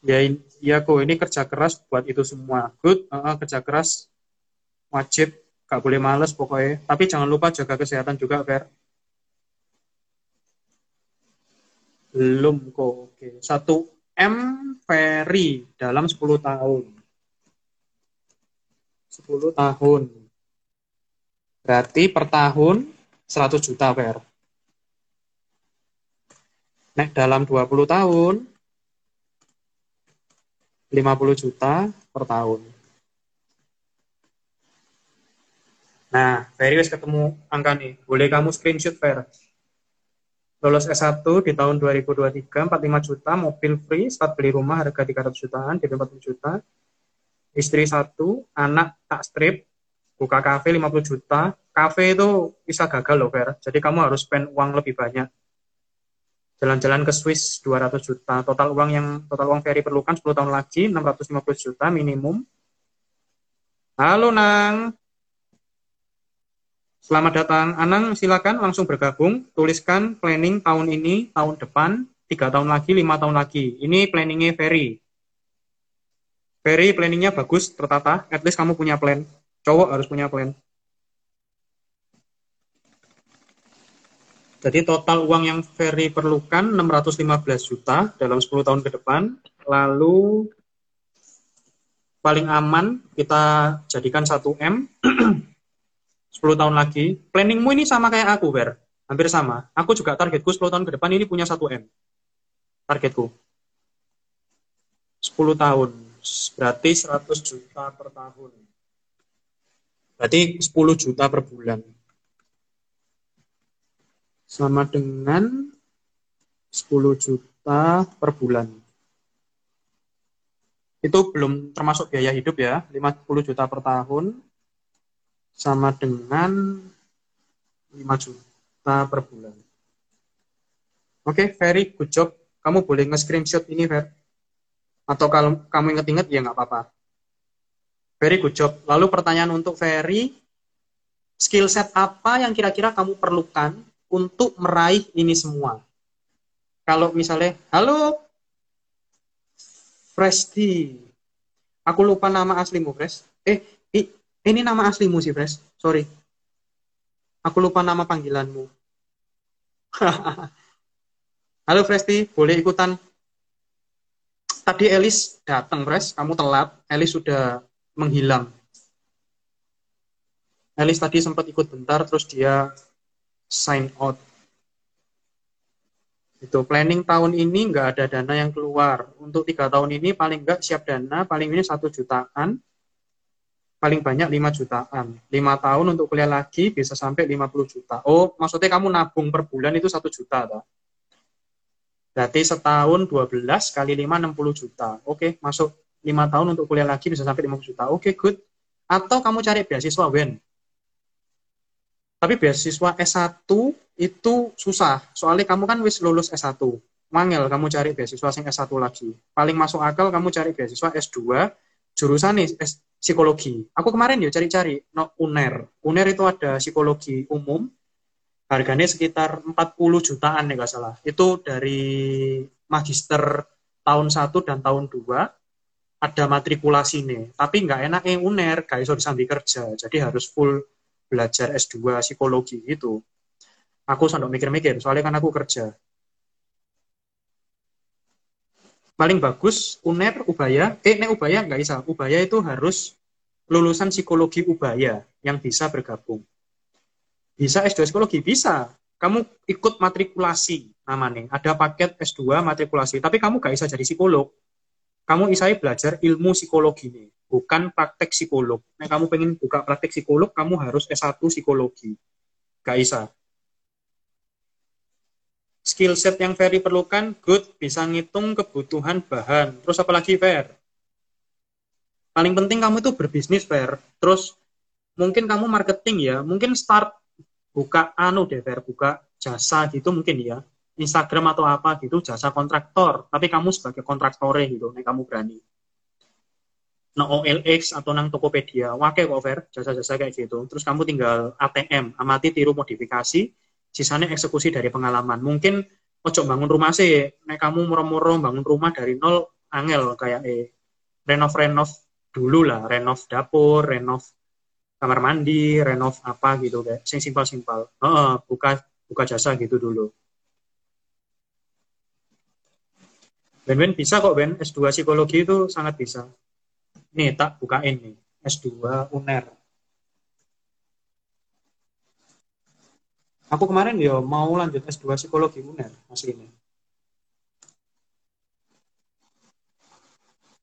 Ya, ya kok ini kerja keras buat itu semua. Good, uh, kerja keras wajib, gak boleh males pokoknya. Tapi jangan lupa jaga kesehatan juga, Fer. Belum kok. Oke, satu M Ferry dalam 10 tahun. 10 tahun. Berarti per tahun 100 juta per. Nek dalam 20 tahun 50 juta per tahun. Nah, Ferry wis ketemu angka nih. Boleh kamu screenshot, Fer? Lulus S1 di tahun 2023 45 juta mobil free start beli rumah harga 300 jutaan DP 40 juta. Istri satu anak tak strip buka kafe 50 juta. Kafe itu bisa gagal loh Fer. Jadi kamu harus spend uang lebih banyak jalan-jalan ke Swiss 200 juta total uang yang total uang Ferry perlukan 10 tahun lagi 650 juta minimum halo Nang Selamat datang. Anang, silakan langsung bergabung. Tuliskan planning tahun ini, tahun depan, tiga tahun lagi, lima tahun lagi. Ini planningnya Ferry. Ferry planningnya bagus, tertata. At least kamu punya plan. Cowok harus punya plan. Jadi total uang yang Ferry perlukan 615 juta dalam 10 tahun ke depan. Lalu paling aman kita jadikan 1 M 10 tahun lagi, planningmu ini sama kayak aku, Ber. Hampir sama. Aku juga targetku 10 tahun ke depan ini punya 1 M. Targetku. 10 tahun. Berarti 100 juta per tahun. Berarti 10 juta per bulan. Sama dengan 10 juta per bulan. Itu belum termasuk biaya hidup ya, 50 juta per tahun sama dengan 5 juta per bulan. Oke, okay, very good job. Kamu boleh nge-screenshot ini, Fer. Atau kalau kamu inget-inget, ya nggak apa-apa. Very good job. Lalu pertanyaan untuk Ferry, skill set apa yang kira-kira kamu perlukan untuk meraih ini semua? Kalau misalnya, halo, Fresti, aku lupa nama aslimu, Fresh. Eh, ini nama aslimu sih, Fresh. Sorry. Aku lupa nama panggilanmu. Halo Fresti, boleh ikutan? Tadi Elis datang, Fresh. Kamu telat. Elis sudah menghilang. Elis tadi sempat ikut bentar, terus dia sign out. Itu planning tahun ini nggak ada dana yang keluar. Untuk tiga tahun ini paling nggak siap dana, paling ini satu jutaan paling banyak 5 jutaan. 5 tahun untuk kuliah lagi bisa sampai 50 juta. Oh, maksudnya kamu nabung per bulan itu 1 juta, toh? Berarti setahun 12 kali 5 60 juta. Oke, masuk 5 tahun untuk kuliah lagi bisa sampai 50 juta. Oke, good. Atau kamu cari beasiswa WEN. Tapi beasiswa S1 itu susah. Soalnya kamu kan wis lulus S1. Mangel kamu cari beasiswa sing S1 lagi. Paling masuk akal kamu cari beasiswa S2 jurusan nih psikologi. Aku kemarin ya cari-cari no, UNER. UNER itu ada psikologi umum, harganya sekitar 40 jutaan ya nggak salah. Itu dari magister tahun 1 dan tahun 2 ada matrikulasi nih. Tapi nggak enak yang UNER, iso disambi kerja. Jadi harus full belajar S2 psikologi gitu. Aku sampai mikir-mikir, soalnya kan aku kerja. paling bagus UNER Ubaya eh nek Ubaya nggak bisa Ubaya itu harus lulusan psikologi Ubaya yang bisa bergabung bisa S2 psikologi bisa kamu ikut matrikulasi namanya. Ada paket S2 matrikulasi, tapi kamu gak bisa jadi psikolog. Kamu bisa belajar ilmu psikologi nih, bukan praktek psikolog. Nah, kamu pengen buka praktek psikolog, kamu harus S1 psikologi. Gak bisa. Skill set yang Ferry perlukan, good, bisa ngitung kebutuhan bahan. Terus apalagi Fer? Paling penting kamu itu berbisnis Fer. Terus mungkin kamu marketing ya, mungkin start buka anu deh Fer, buka jasa gitu mungkin ya. Instagram atau apa gitu, jasa kontraktor. Tapi kamu sebagai kontraktornya gitu, nih kamu berani. Nah OLX atau nang Tokopedia, wakil kok Fer, jasa-jasa kayak gitu. Terus kamu tinggal ATM, amati tiru modifikasi, sisanya eksekusi dari pengalaman. Mungkin ojo bangun rumah sih, nek kamu murah-murah bangun rumah dari nol, angel kayak eh renov-renov dulu lah, renov dapur, renov kamar mandi, renov apa gitu kayak sing simpel-simpel. Uh, buka buka jasa gitu dulu. Ben Ben bisa kok Ben S2 psikologi itu sangat bisa. Nih tak bukain nih S2 UNER. Aku kemarin ya mau lanjut S2 psikologi UNER ini.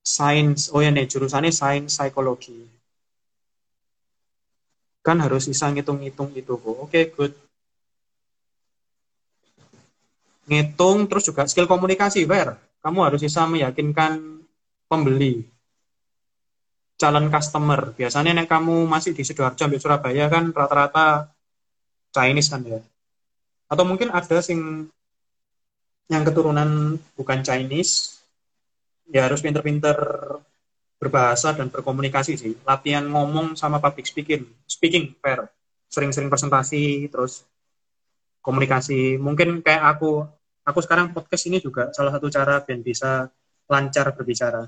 Sains, oh ya nih jurusannya sains psikologi kan harus bisa ngitung-ngitung itu bu oke okay, good ngitung terus juga skill komunikasi fair kamu harus bisa meyakinkan pembeli calon customer biasanya nek kamu masih di sidoarjo di Surabaya kan rata-rata Chinese kan ya atau mungkin ada sing yang keturunan bukan Chinese ya harus pinter-pinter berbahasa dan berkomunikasi sih. Latihan ngomong sama public speaking, speaking fair. Sering-sering presentasi, terus komunikasi. Mungkin kayak aku, aku sekarang podcast ini juga salah satu cara biar bisa lancar berbicara.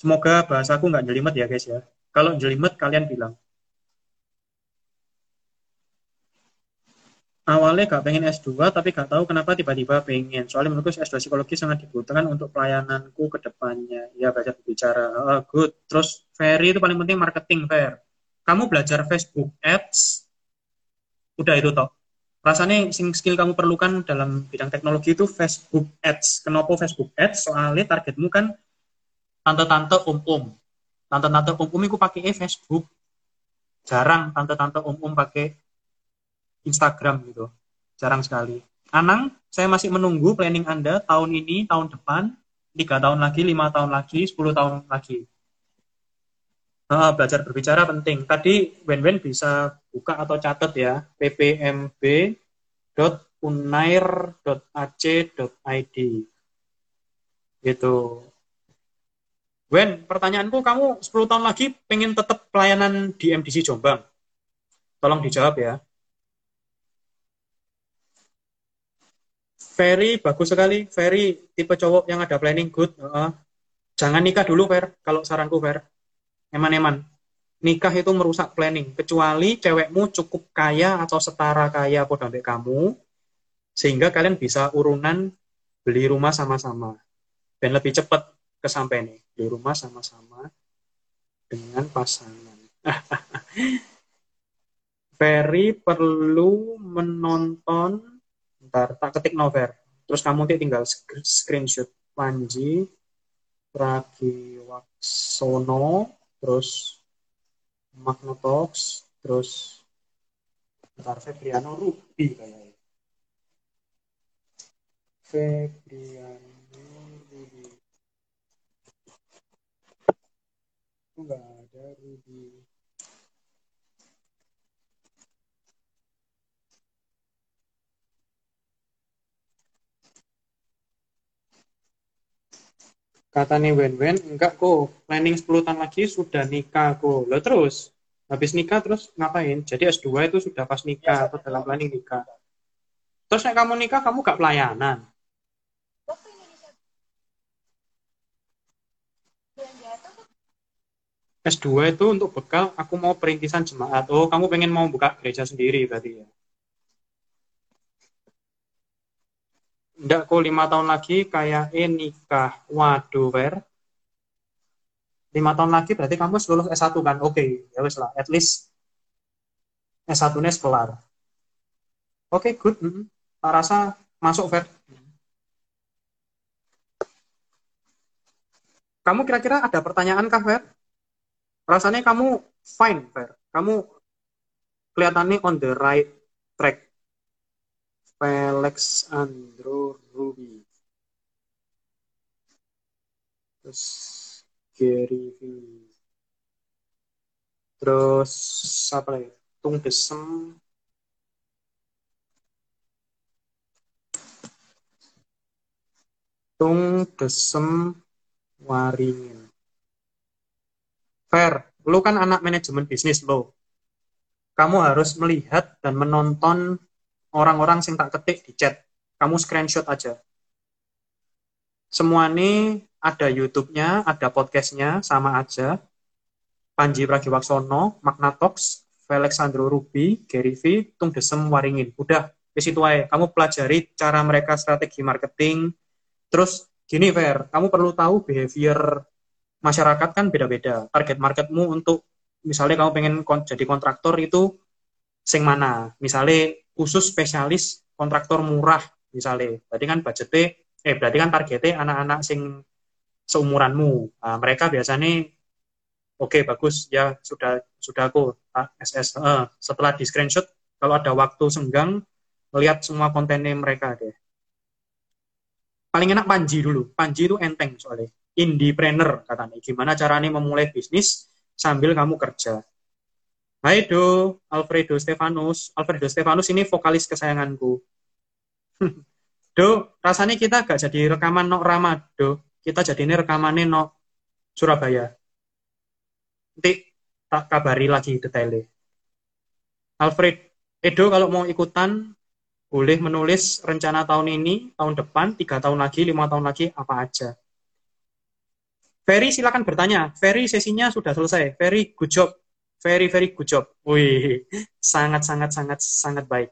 Semoga bahasaku nggak jelimet ya guys ya. Kalau jelimet kalian bilang. awalnya gak pengen S2 tapi gak tahu kenapa tiba-tiba pengen. Soalnya menurutku S2 psikologi sangat dibutuhkan untuk pelayananku ke depannya. Ya belajar berbicara. Oh, good. Terus Ferry itu paling penting marketing fair kamu belajar Facebook Ads? Udah itu toh rasanya skill kamu perlukan dalam bidang teknologi itu Facebook Ads kenapa Facebook Ads soalnya targetmu kan tante-tante om-om tante-tante om-om itu pakai Facebook jarang tante-tante om-om pakai Instagram gitu. Jarang sekali. Anang, saya masih menunggu planning Anda tahun ini, tahun depan, tiga tahun lagi, lima tahun lagi, sepuluh tahun lagi. Uh, belajar berbicara penting. Tadi Wen-Wen bisa buka atau catat ya, ppmb.unair.ac.id. Gitu. Wen, pertanyaanku kamu 10 tahun lagi pengen tetap pelayanan di MDC Jombang? Tolong dijawab ya. Ferry bagus sekali. Ferry tipe cowok yang ada planning good. Uh, jangan nikah dulu, Fer. Kalau saranku, Fer. Eman-eman. Nikah itu merusak planning. Kecuali cewekmu cukup kaya atau setara kaya pada kamu, sehingga kalian bisa urunan beli rumah sama-sama. Dan lebih cepat kesampai nih. Beli rumah sama-sama dengan pasangan. Ferry perlu menonton ntar tak ketik nover terus kamu tinggal screenshot Panji Pragiwaksono terus Magnotox terus ntar Febriano Ruby kayaknya. Febriano Ruby enggak ada Ruby kata nih Wen Wen enggak kok planning 10 tahun lagi sudah nikah kok. Lo terus habis nikah terus ngapain? Jadi S2 itu sudah pas nikah atau dalam planning nikah. Terus nek kamu nikah kamu gak pelayanan? S2 itu untuk bekal aku mau perintisan jemaat. Oh kamu pengen mau buka gereja sendiri berarti ya Enggak kok lima tahun lagi kayak eh, nikah. Waduh, Ver. Lima tahun lagi berarti kamu lulus S1 kan? Oke, okay, ya wes lah. At least S1-nya kelar. Oke, okay, good. Mm -hmm. Tak rasa masuk, Fer. Kamu kira-kira ada pertanyaan kah, Fer? Rasanya kamu fine, Fer. Kamu kelihatannya on the right track. Felix Andrew Ruby. Terus Gary V. Terus apa lagi? Tung Desem. Tung Desem Waringin. Fair, lu kan anak manajemen bisnis lo. Kamu harus melihat dan menonton orang-orang sing tak ketik di chat. Kamu screenshot aja. Semua ini ada YouTube-nya, ada podcast-nya, sama aja. Panji Pragiwaksono, Magna Talks, Alexandro Ruby, Gary V, Tung Desem Waringin. Udah, di situ aja. Kamu pelajari cara mereka strategi marketing. Terus gini Fer, kamu perlu tahu behavior masyarakat kan beda-beda. Target marketmu untuk misalnya kamu pengen jadi kontraktor itu sing mana? Misalnya khusus spesialis kontraktor murah misalnya. Berarti kan budgetnya eh berarti kan targetnya anak-anak sing seumuranmu. Nah, mereka biasanya oke okay, bagus ya sudah sudah aku SS uh, eh, setelah di screenshot kalau ada waktu senggang melihat semua kontennya mereka deh paling enak Panji dulu. Panji itu enteng soalnya. Indiepreneur katanya. Gimana caranya memulai bisnis sambil kamu kerja. Hai Do, Alfredo Stefanus. Alfredo Stefanus ini vokalis kesayanganku. do, rasanya kita gak jadi rekaman nok Rama, Do. Kita jadi ini rekamannya nok Surabaya. Nanti tak kabari lagi detailnya. Alfred, Edo kalau mau ikutan boleh menulis rencana tahun ini, tahun depan, tiga tahun lagi, lima tahun lagi, apa aja. Ferry silakan bertanya. Ferry sesinya sudah selesai. Ferry good job. Very very good job. Wih, sangat sangat sangat sangat baik.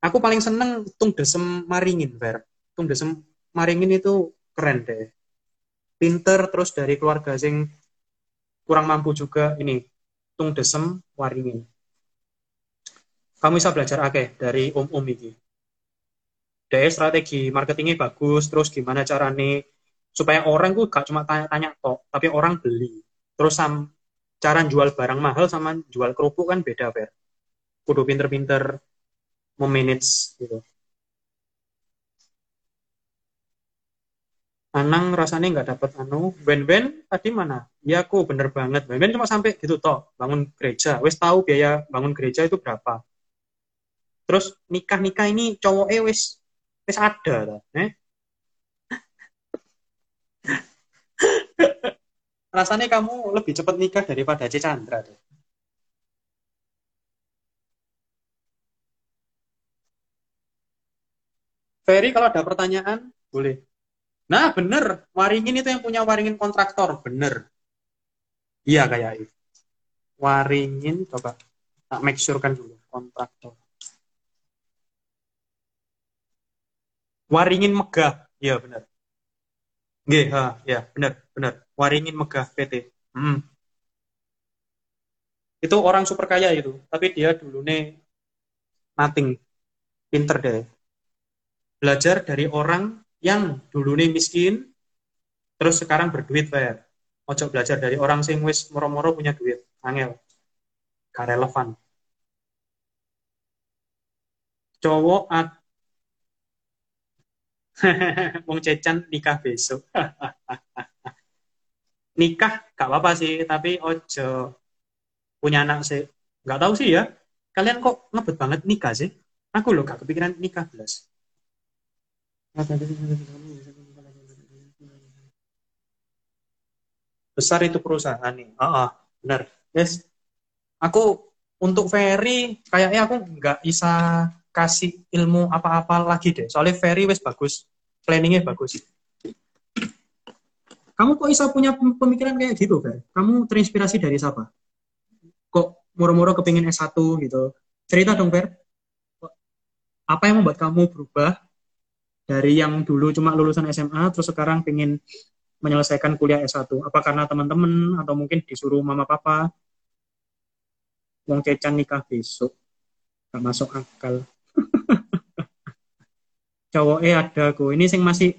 Aku paling seneng Tung Desem Maringin, Fer. Tung Desem Maringin itu keren deh. Pinter terus dari keluarga sing kurang mampu juga ini. Tung Desem Waringin kamu bisa belajar akeh dari om-om ini. Dari strategi marketingnya bagus, terus gimana caranya supaya orang gue gak cuma tanya-tanya tok, tapi orang beli. Terus sam, cara jual barang mahal sama jual kerupuk kan beda, Ber. Kudu pinter-pinter memanage gitu. Anang rasanya nggak dapat anu. Ben-ben tadi mana? Ya aku bener banget. Ben-ben cuma sampai gitu toh bangun gereja. Wes tahu biaya bangun gereja itu berapa? terus nikah nikah ini cowok wis wis ada lah eh? Rasanya kamu lebih cepat nikah daripada C Chandra deh. Ferry kalau ada pertanyaan boleh. Nah bener, Waringin itu yang punya Waringin kontraktor, bener. Iya kayak itu. Waringin coba tak make sure kan dulu kontraktor. Waringin Megah. Iya benar. Nggih, ha, ya benar, benar. Waringin Megah PT. Hmm. Itu orang super kaya itu, tapi dia dulu nih nothing. Pinter deh. Belajar dari orang yang dulu nih miskin, terus sekarang berduit, Fer. Ojo belajar dari orang sing wis moro-moro punya duit. Angel. Gak relevan. Cowok Wong Cecan nikah besok. nikah gak apa-apa sih, tapi ojo punya anak sih. Gak tahu sih ya. Kalian kok ngebet banget nikah sih? Aku loh gak kepikiran nikah belas. Besar itu perusahaan nih. Oh, oh benar. Yes. Aku untuk Ferry kayaknya aku nggak bisa kasih ilmu apa-apa lagi deh. Soalnya Ferry wes bagus planningnya bagus. Kamu kok bisa punya pemikiran kayak gitu, Fer? Kamu terinspirasi dari siapa? Kok moro-moro kepingin S1 gitu? Cerita dong, Fer. Apa yang membuat kamu berubah dari yang dulu cuma lulusan SMA, terus sekarang pengen menyelesaikan kuliah S1? Apa karena teman-teman, atau mungkin disuruh mama papa? Wong kecan nikah besok. gak masuk akal cowok eh ada aku ini sing masih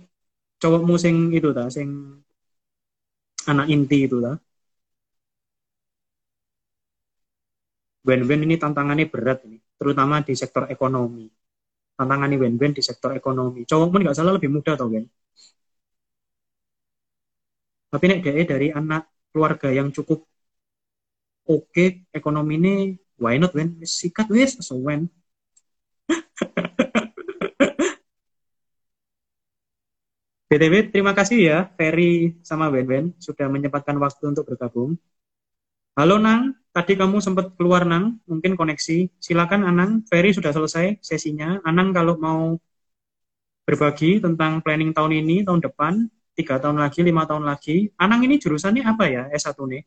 cowokmu sing itu ta sing anak inti itu ta Ben-ben ini tantangannya berat ini terutama di sektor ekonomi. Tantangannya Ben-ben di sektor ekonomi. Cowok pun nggak salah lebih muda tau Ben tapi nek dia dari anak keluarga yang cukup oke okay, ekonomi ini why not Ben sikat wes so when BTW, terima kasih ya Ferry sama Ben sudah menyempatkan waktu untuk bergabung. Halo Nang, tadi kamu sempat keluar Nang, mungkin koneksi. Silakan Anang, Ferry sudah selesai sesinya. Anang kalau mau berbagi tentang planning tahun ini, tahun depan, tiga tahun lagi, lima tahun lagi. Anang ini jurusannya apa ya S1 nih?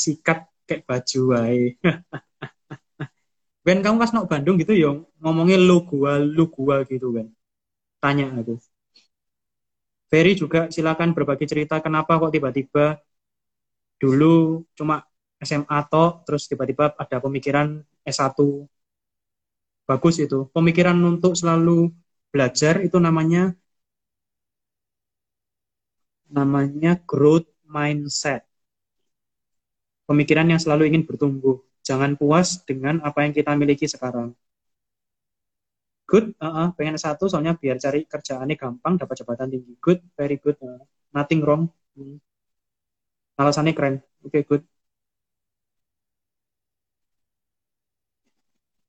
Sikat kayak baju wae. Ben kamu pas nok Bandung gitu ya ngomongnya lu gua lu gua gitu kan tanya aku. Ferry juga silakan berbagi cerita kenapa kok tiba-tiba dulu cuma SMA toh terus tiba-tiba ada pemikiran S1 bagus itu. Pemikiran untuk selalu belajar itu namanya namanya growth mindset. Pemikiran yang selalu ingin bertumbuh Jangan puas dengan apa yang kita miliki sekarang. Good, uh -uh, pengen satu soalnya biar cari kerjaannya gampang, dapat jabatan tinggi. Good, very good. Uh, nothing wrong. Hmm. Alasannya keren. Oke, okay, good.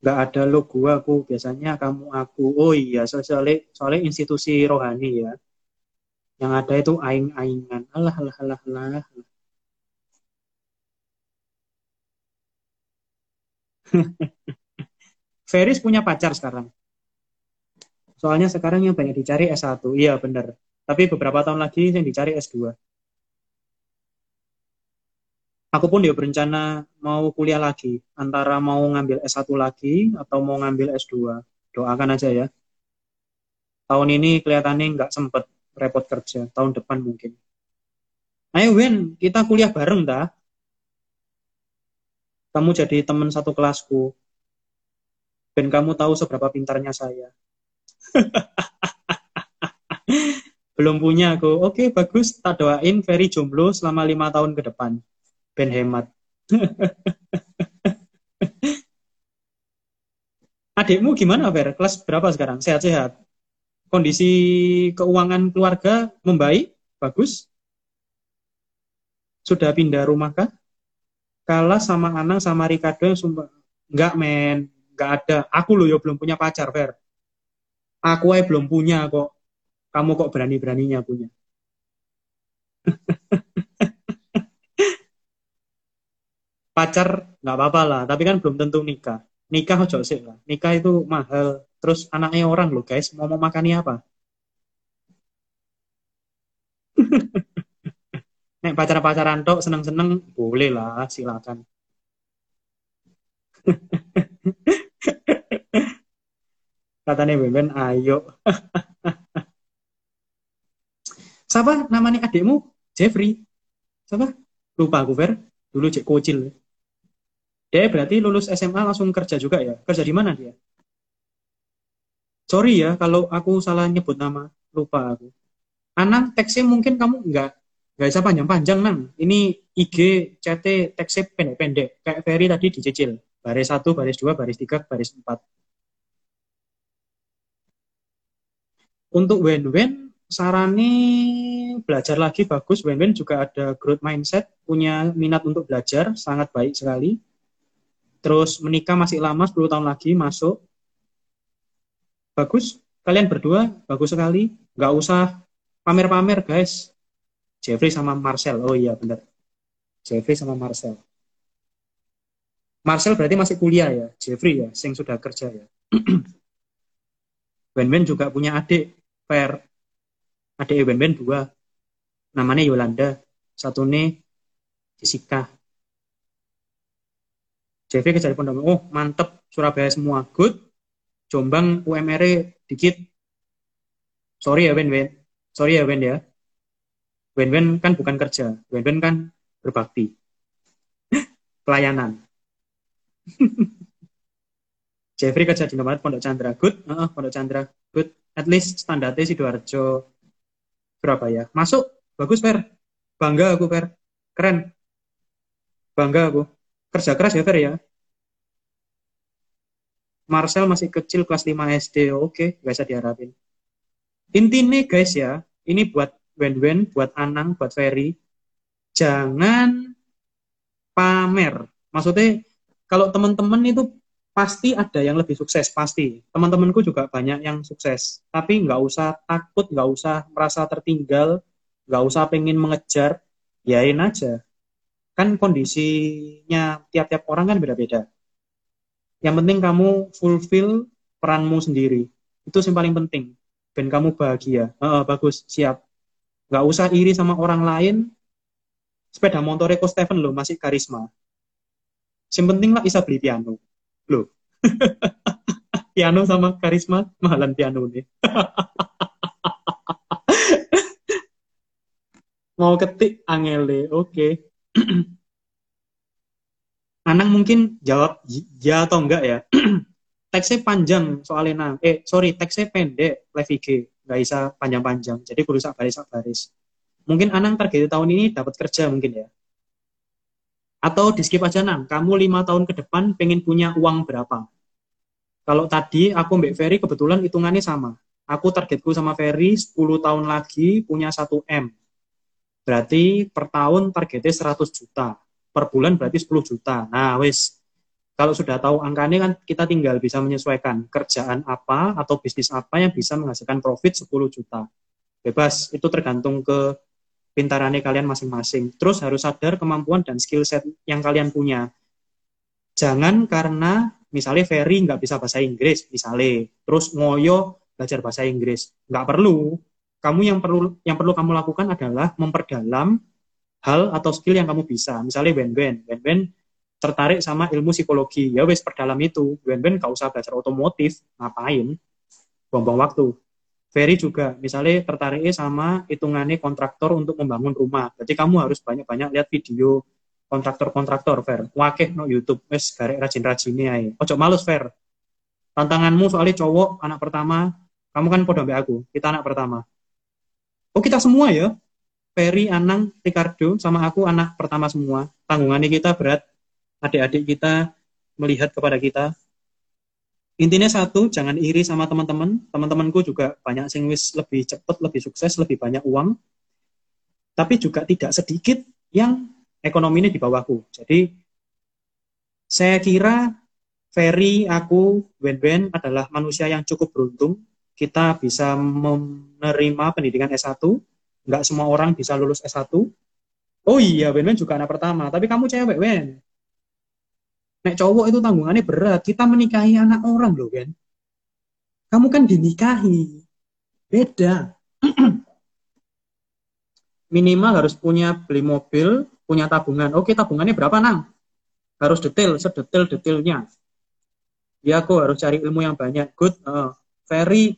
Gak ada logo aku, biasanya kamu aku. Oh iya, soalnya, soalnya institusi rohani ya. Yang ada itu aing-aingan. Alah, alah, alah, alah. Feris punya pacar sekarang. Soalnya sekarang yang banyak dicari S1. Iya benar. Tapi beberapa tahun lagi yang dicari S2. Aku pun dia berencana mau kuliah lagi. Antara mau ngambil S1 lagi atau mau ngambil S2. Doakan aja ya. Tahun ini kelihatannya nggak sempet repot kerja. Tahun depan mungkin. Ayo Win, kita kuliah bareng dah kamu jadi teman satu kelasku. Dan kamu tahu seberapa pintarnya saya. Belum punya aku. Oke bagus. Tak doain Ferry jomblo selama lima tahun ke depan. Ben hemat. Adikmu gimana Fer? Kelas berapa sekarang? Sehat-sehat? Kondisi keuangan keluarga membaik? Bagus? Sudah pindah rumah kah kalah sama Anang sama Ricardo yang sumpah nggak men. Nggak ada. Aku loh ya belum punya pacar Fer. Aku aja belum punya kok. Kamu kok berani beraninya punya? Pacar nggak apa-apa lah. Tapi kan belum tentu nikah. Nikah ojo sih lah. Nikah itu mahal. Terus anaknya orang loh guys. Mau mau makannya apa Nek pacar-pacaran tok seneng-seneng boleh lah, silakan. Katanya Beben, ayo. Siapa namanya adikmu? Jeffrey. Siapa? Lupa aku, Fer. Dulu cek kocil. Dia berarti lulus SMA langsung kerja juga ya? Kerja di mana dia? Sorry ya kalau aku salah nyebut nama. Lupa aku. Anang, teksnya mungkin kamu nggak Gak usah panjang-panjang, Nang. Ini IG, CT, teksnya pendek-pendek. Kayak Ferry tadi dicicil. Baris 1, baris 2, baris 3, baris 4. Untuk Wen-Wen, sarani belajar lagi bagus. Wen-Wen juga ada growth mindset, punya minat untuk belajar, sangat baik sekali. Terus menikah masih lama, 10 tahun lagi masuk. Bagus. Kalian berdua, bagus sekali. Gak usah pamer-pamer, guys Jeffrey sama Marcel. Oh iya benar. Jeffrey sama Marcel. Marcel berarti masih kuliah ya. Jeffrey ya, sing sudah kerja ya. Ben-Ben juga punya adik, Per. Adik Ben-Ben dua. Namanya Yolanda. Satu nih Jessica. Jeffrey kejar pondok. Oh mantep Surabaya semua. Good. Jombang UMR e dikit. Sorry ya Ben-Ben. Sorry ya Ben ya. Wen-wen kan bukan kerja, wen-wen kan berbakti. Pelayanan. Jeffrey kerja di Indomaret Pondok Chandra good uh, Pondok Chandra good. At least standarnya Sidoarjo Surabaya. Masuk bagus Fer. Bangga aku Fer. Keren. Bangga aku. Kerja keras ya Fer ya? Marcel masih kecil kelas 5 SD oke gak usah diharapin. Intinya guys ya ini buat Wen-Wen buat Anang buat Ferry. Jangan pamer. Maksudnya kalau teman-teman itu pasti ada yang lebih sukses pasti. Teman-temanku juga banyak yang sukses. Tapi nggak usah takut nggak usah merasa tertinggal nggak usah pengen mengejar. Yain aja. Kan kondisinya tiap-tiap orang kan beda-beda. Yang penting kamu fulfill peranmu sendiri. Itu yang paling penting. Dan kamu bahagia. Uh, bagus. Siap nggak usah iri sama orang lain sepeda motor Eko Steven lo masih karisma yang penting lah bisa beli piano Loh. piano sama karisma mahalan piano nih. Mau ketik angele, oke. Okay. Anang mungkin jawab ya atau enggak ya. teksnya panjang soalnya. Eh, sorry, teksnya pendek live IG. Nggak bisa panjang-panjang. Jadi kudu sak baris baris. Mungkin Anang target tahun ini dapat kerja mungkin ya. Atau di skip aja nang, kamu lima tahun ke depan pengen punya uang berapa? Kalau tadi aku Mbak Ferry kebetulan hitungannya sama. Aku targetku sama Ferry 10 tahun lagi punya 1 M. Berarti per tahun targetnya 100 juta. Per bulan berarti 10 juta. Nah, wis. Kalau sudah tahu angkanya kan kita tinggal bisa menyesuaikan kerjaan apa atau bisnis apa yang bisa menghasilkan profit 10 juta. Bebas, itu tergantung ke pintarannya kalian masing-masing. Terus harus sadar kemampuan dan skill set yang kalian punya. Jangan karena misalnya Ferry nggak bisa bahasa Inggris, misalnya, terus ngoyo belajar bahasa Inggris. Nggak perlu. Kamu yang perlu yang perlu kamu lakukan adalah memperdalam hal atau skill yang kamu bisa. Misalnya Ben-Ben. Ben-Ben tertarik sama ilmu psikologi. Ya wes perdalam itu. Ben-Ben nggak usah belajar otomotif. Ngapain? Buang-buang waktu. Ferry juga misalnya tertariknya sama hitungannya kontraktor untuk membangun rumah. Jadi kamu harus banyak-banyak lihat video kontraktor-kontraktor, Fer. Wakeh no YouTube, wes garek rajin-rajin aja. Ojo males, Fer. Tantanganmu soalnya cowok, anak pertama, kamu kan podo aku, kita anak pertama. Oh kita semua ya, Ferry, Anang, Ricardo, sama aku anak pertama semua. Tanggungannya kita berat, adik-adik kita melihat kepada kita, intinya satu jangan iri sama teman-teman. Teman-temanku juga banyak sing wis lebih cepat lebih sukses lebih banyak uang. Tapi juga tidak sedikit yang ekonomi ini di bawahku. Jadi saya kira Ferry aku Ben adalah manusia yang cukup beruntung. Kita bisa menerima pendidikan S1 nggak semua orang bisa lulus S1 oh iya Ben juga anak pertama. Tapi kamu cewek Ben Nek cowok itu tanggungannya berat. Kita menikahi anak orang loh, kan. Kamu kan dinikahi. Beda. Minimal harus punya beli mobil, punya tabungan. Oke, tabungannya berapa, Nang? Harus detail, sedetail-detailnya. Ya, aku harus cari ilmu yang banyak. Good. Uh,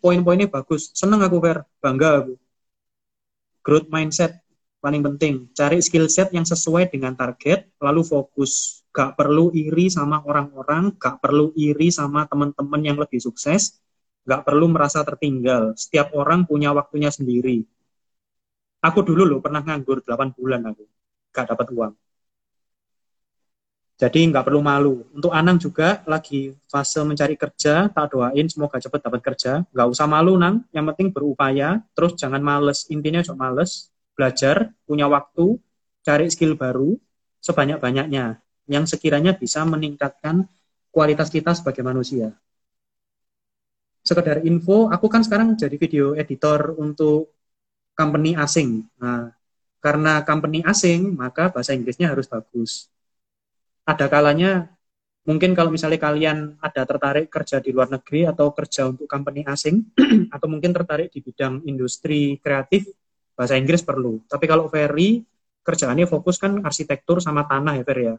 poin-poinnya bagus. Seneng aku, Fer. Bangga aku. Growth mindset paling penting. Cari skill set yang sesuai dengan target, lalu fokus gak perlu iri sama orang-orang, gak perlu iri sama teman-teman yang lebih sukses, gak perlu merasa tertinggal. Setiap orang punya waktunya sendiri. Aku dulu loh pernah nganggur 8 bulan aku, gak dapat uang. Jadi nggak perlu malu. Untuk Anang juga lagi fase mencari kerja, tak doain semoga cepat dapat kerja. Nggak usah malu Nang, yang penting berupaya. Terus jangan males. Intinya cok males, belajar, punya waktu, cari skill baru sebanyak-banyaknya yang sekiranya bisa meningkatkan kualitas kita sebagai manusia. Sekedar info, aku kan sekarang jadi video editor untuk company asing. Nah, karena company asing, maka bahasa Inggrisnya harus bagus. Ada kalanya, mungkin kalau misalnya kalian ada tertarik kerja di luar negeri atau kerja untuk company asing, atau mungkin tertarik di bidang industri kreatif, bahasa Inggris perlu. Tapi kalau Ferry, kerjaannya fokus kan arsitektur sama tanah ya Ferry ya.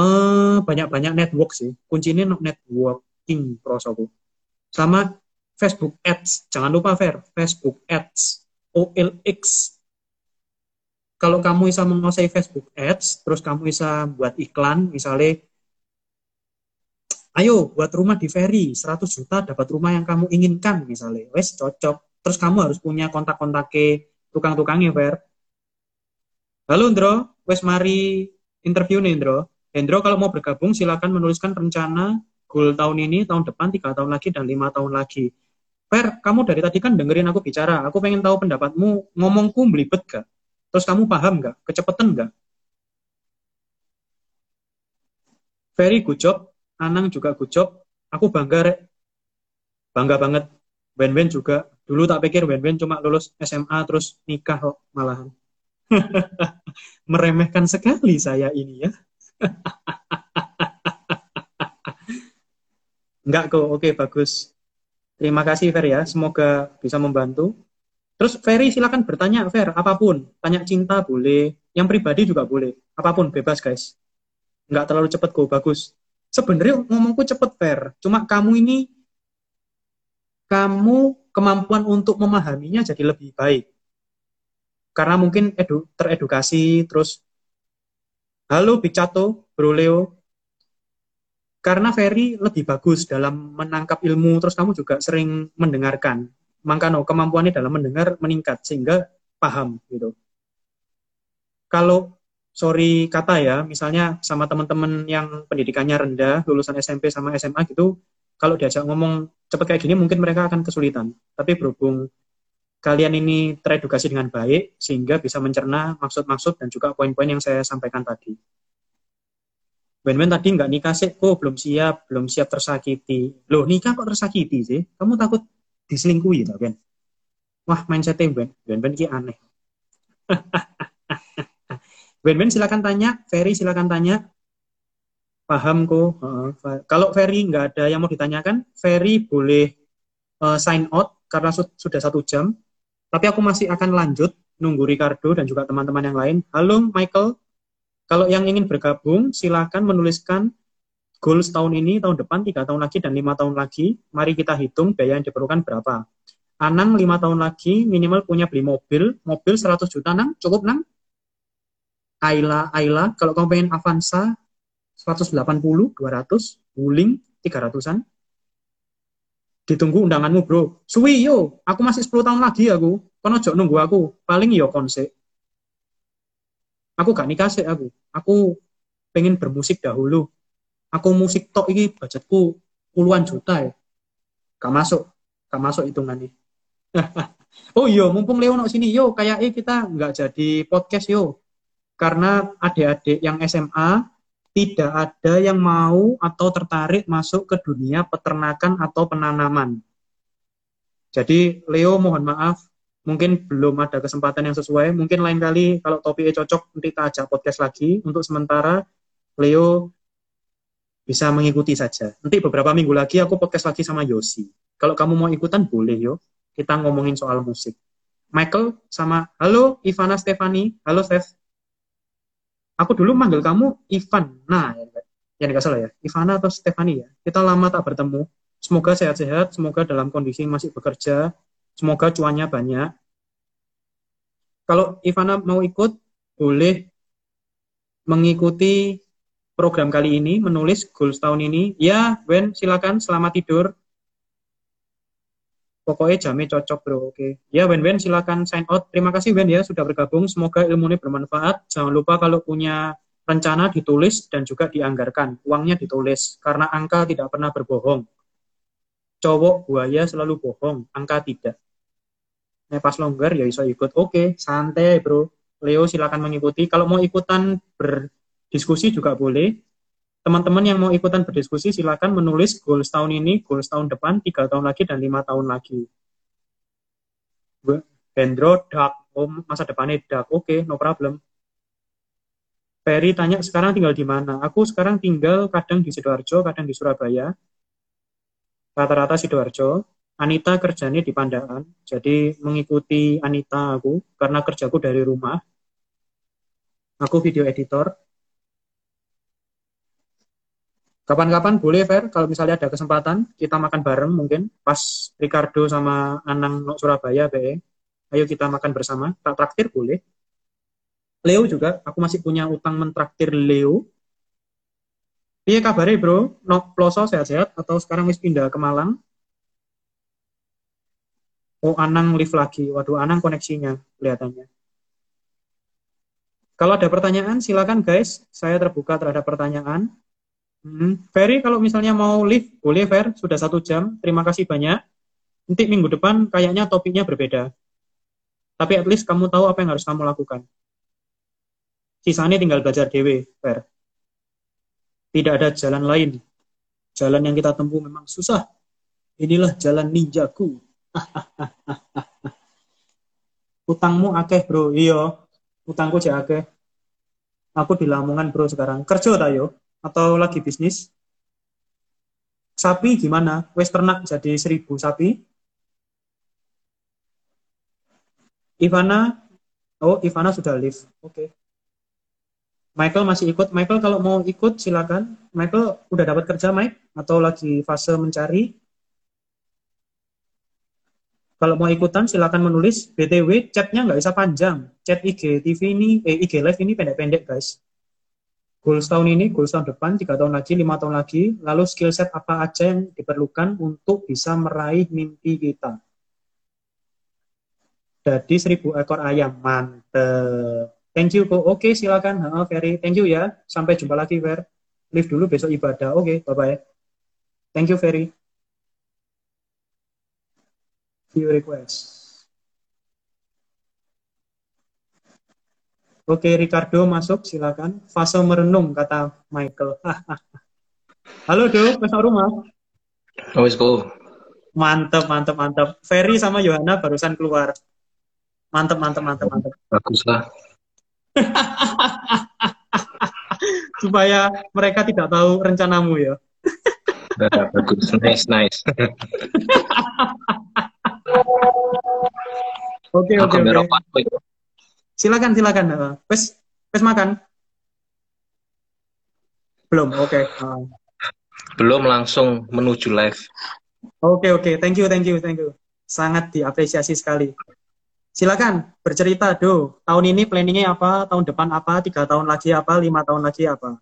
Eh, banyak-banyak network sih. Kuncinya networking prosoku. Sama Facebook Ads. Jangan lupa Fer, Facebook Ads. OLX. Kalau kamu bisa menguasai Facebook Ads, terus kamu bisa buat iklan, misalnya ayo buat rumah di Ferry 100 juta dapat rumah yang kamu inginkan misalnya wes cocok terus kamu harus punya kontak-kontak ke tukang-tukangnya Fer. Halo Indro wes mari interview nih Indro Indro kalau mau bergabung silakan menuliskan rencana goal tahun ini tahun depan tiga tahun lagi dan lima tahun lagi. Fer kamu dari tadi kan dengerin aku bicara. Aku pengen tahu pendapatmu. Ngomongku belibet gak? Terus kamu paham gak? Kecepatan gak? Very good job. Anang juga good job. Aku bangga, Rek. Bangga banget. Ben-Ben juga. Dulu tak pikir Ben-Ben cuma lulus SMA terus nikah kok malahan. Meremehkan sekali saya ini ya. Enggak kok, oke bagus. Terima kasih Fer ya, semoga bisa membantu. Terus Ferry silakan bertanya Fer, apa pun. Tanya cinta boleh, yang pribadi juga boleh. Apa pun, bebas guys. Enggak terlalu cepet kok, bagus sebenarnya ngomongku cepet fair cuma kamu ini kamu kemampuan untuk memahaminya jadi lebih baik. Karena mungkin edu, teredukasi terus halo Big Chato Bro Leo. Karena Ferry lebih bagus dalam menangkap ilmu terus kamu juga sering mendengarkan. Makanya kemampuannya dalam mendengar meningkat sehingga paham gitu. Kalau sorry kata ya, misalnya sama teman-teman yang pendidikannya rendah, lulusan SMP sama SMA gitu, kalau diajak ngomong cepat kayak gini mungkin mereka akan kesulitan. Tapi berhubung kalian ini teredukasi dengan baik sehingga bisa mencerna maksud-maksud dan juga poin-poin yang saya sampaikan tadi. Ben-ben tadi nggak nikah sih, kok belum siap, belum siap tersakiti. Loh nikah kok tersakiti sih? Kamu takut diselingkuhi, tak Ben? Wah, mindsetnya Ben, Ben-ben aneh. Ben-Ben silakan tanya, Ferry silakan tanya. Paham kok. Uh, kalau Ferry nggak ada yang mau ditanyakan, Ferry boleh uh, sign out karena su sudah satu jam. Tapi aku masih akan lanjut nunggu Ricardo dan juga teman-teman yang lain. Halo Michael, kalau yang ingin bergabung silakan menuliskan goals tahun ini, tahun depan, tiga tahun lagi, dan lima tahun lagi. Mari kita hitung biaya yang diperlukan berapa. Anang lima tahun lagi minimal punya beli mobil, mobil 100 juta nang, cukup nang? Ayla, Ayla, kalau kamu pengen Avanza 180, 200, Wuling 300-an. Ditunggu undanganmu, Bro. Suwi yo, aku masih 10 tahun lagi aku. Kono jok nunggu aku, paling yo konse. Aku gak nikah sih aku. Aku pengen bermusik dahulu. Aku musik tok ini budgetku puluhan juta ya. Gak masuk, gak masuk hitungannya. oh iya, mumpung Leo sini, yo kayak eh kita nggak jadi podcast yo karena adik-adik yang SMA tidak ada yang mau atau tertarik masuk ke dunia peternakan atau penanaman. Jadi Leo mohon maaf, mungkin belum ada kesempatan yang sesuai. Mungkin lain kali kalau topiknya cocok nanti kita ajak podcast lagi. Untuk sementara Leo bisa mengikuti saja. Nanti beberapa minggu lagi aku podcast lagi sama Yosi. Kalau kamu mau ikutan boleh yo. Kita ngomongin soal musik. Michael sama halo Ivana Stefani. Halo Steph. Aku dulu manggil kamu Ivan. Nah, ya nggak salah ya. Ivana atau Stefani ya. Kita lama tak bertemu. Semoga sehat-sehat, semoga dalam kondisi masih bekerja, semoga cuannya banyak. Kalau Ivana mau ikut, boleh mengikuti program kali ini, menulis goals tahun ini. Ya, Ben, silakan. Selamat tidur pokoknya jamnya cocok bro. Oke. Ya Ben Ben silakan sign out. Terima kasih Ben ya sudah bergabung. Semoga ilmu ini bermanfaat. Jangan lupa kalau punya rencana ditulis dan juga dianggarkan. Uangnya ditulis karena angka tidak pernah berbohong. Cowok buaya selalu bohong angka tidak. Nah pas longgar ya bisa ikut. Oke santai bro. Leo silakan mengikuti. Kalau mau ikutan berdiskusi juga boleh teman-teman yang mau ikutan berdiskusi silakan menulis goals tahun ini, goals tahun depan, tiga tahun lagi dan lima tahun lagi. Hendro, dark, oh masa depannya dark, oke, okay, no problem. Ferry tanya sekarang tinggal di mana? Aku sekarang tinggal kadang di sidoarjo, kadang di Surabaya. Rata-rata sidoarjo. Anita kerjanya di Pandaan, jadi mengikuti Anita aku karena kerjaku dari rumah. Aku video editor, Kapan-kapan boleh Fer, kalau misalnya ada kesempatan kita makan bareng mungkin pas Ricardo sama Anang no Surabaya be. Ayo kita makan bersama, tak traktir boleh. Leo juga, aku masih punya utang mentraktir Leo. Iya kabare bro, no ploso sehat-sehat atau sekarang wis pindah ke Malang? Oh Anang live lagi, waduh Anang koneksinya kelihatannya. Kalau ada pertanyaan silakan guys, saya terbuka terhadap pertanyaan. Hmm. Ferry kalau misalnya mau live, boleh Fer, sudah satu jam, terima kasih banyak. Nanti minggu depan kayaknya topiknya berbeda. Tapi at least kamu tahu apa yang harus kamu lakukan. Sisanya tinggal belajar dewe, Fer. Tidak ada jalan lain. Jalan yang kita tempuh memang susah. Inilah jalan ninjaku. Utangmu akeh, bro. Iya, utangku cek akeh. Aku di Lamongan, bro, sekarang. Kerja tayo? Atau lagi bisnis? Sapi gimana? Wes ternak jadi seribu sapi? Ivana, oh Ivana sudah live. Oke. Okay. Michael masih ikut. Michael kalau mau ikut silakan. Michael udah dapat kerja, Mike? Atau lagi fase mencari? Kalau mau ikutan silakan menulis. BTW chatnya nggak bisa panjang. Chat IG TV ini, eh, IG Live ini pendek-pendek guys. Goals tahun ini, goals tahun depan, tiga tahun lagi, lima tahun lagi. Lalu skill set apa aja yang diperlukan untuk bisa meraih mimpi kita? Jadi seribu ekor ayam mantep. Thank you kok. Oke silakan. Ha, Ferry. Thank you ya. Sampai jumpa lagi Fer. Live dulu besok ibadah. Oke bye bye thank you Ferry. View request Oke, Ricardo masuk, silakan. Fase merenung, kata Michael. Halo, Do, besok rumah. Oh, go. Mantep, mantep, mantep. Ferry sama Yohana barusan keluar. Mantep, mantep, mantep, mantep. Bagus lah. Supaya mereka tidak tahu rencanamu ya. bagus, nice, nice. Oke, oke, oke. Silakan, silakan. Pes, pes makan. Belum, oke. Okay. Uh. Belum langsung menuju live. Oke, okay, oke. Okay. Thank you, thank you, thank you. Sangat diapresiasi sekali. Silakan bercerita, Do. Tahun ini planningnya apa? Tahun depan apa? Tiga tahun lagi apa? Lima tahun lagi apa?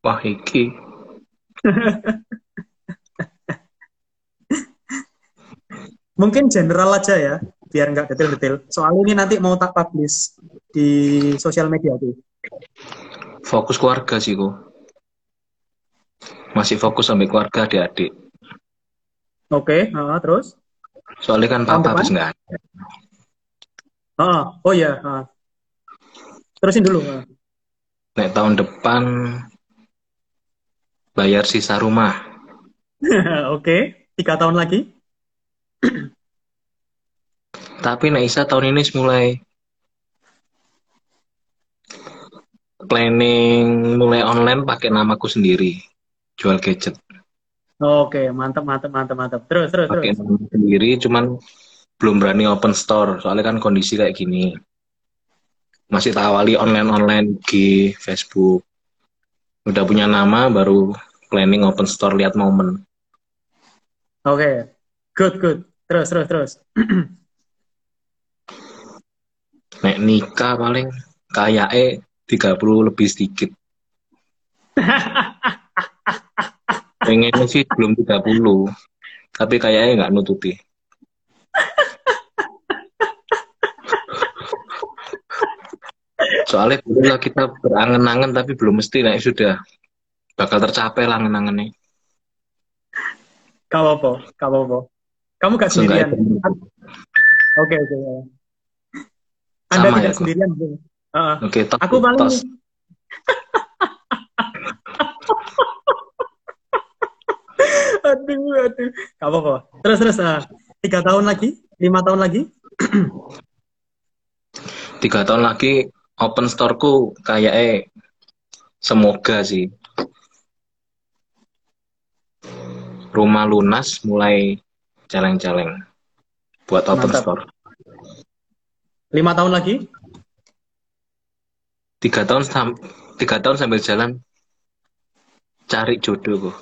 Wah, iki. Mungkin general aja ya, biar nggak detail-detail. Soal ini nanti mau tak publish di sosial media tuh. Fokus keluarga sih, kok. Masih fokus sampai keluarga adik-adik. Oke, okay, uh, terus? Soalnya kan papa habis nggak ada. Oh, oh ya. Ah. Terusin dulu. Ah. Nek tahun depan bayar sisa rumah. Oke, tiga tahun lagi. Tapi Nek Isa tahun ini mulai planning mulai online pakai namaku sendiri jual gadget. Oke, mantap, mantap, mantap, mantap. Terus, terus, Pakai terus. sendiri, cuman belum berani open store. Soalnya kan kondisi kayak gini. Masih tawali online-online di Facebook. Udah punya nama, baru planning open store lihat momen. Oke, good, good. Terus, terus, terus. Nek nikah paling kayak eh 30 lebih sedikit. pengennya sih belum 30 tapi kayaknya nggak nutupi soalnya bila kita berangan-angan tapi belum mesti naik sudah bakal tercapai lah angan-angannya Kamu apa? Kamu apa? Kamu gak sendirian? Oke, oke. Anda Sama tidak ya, sendirian. Uh, Oke, okay, aku paling tos. aduh, aduh. Gak apa-apa. Terus, terus. Uh, tiga tahun lagi? Lima tahun lagi? tiga tahun lagi open storeku kayak eh semoga sih rumah lunas mulai celeng-celeng buat open Mantap. store. Lima tahun lagi? Tiga tahun tiga tahun sambil jalan cari jodoh kok.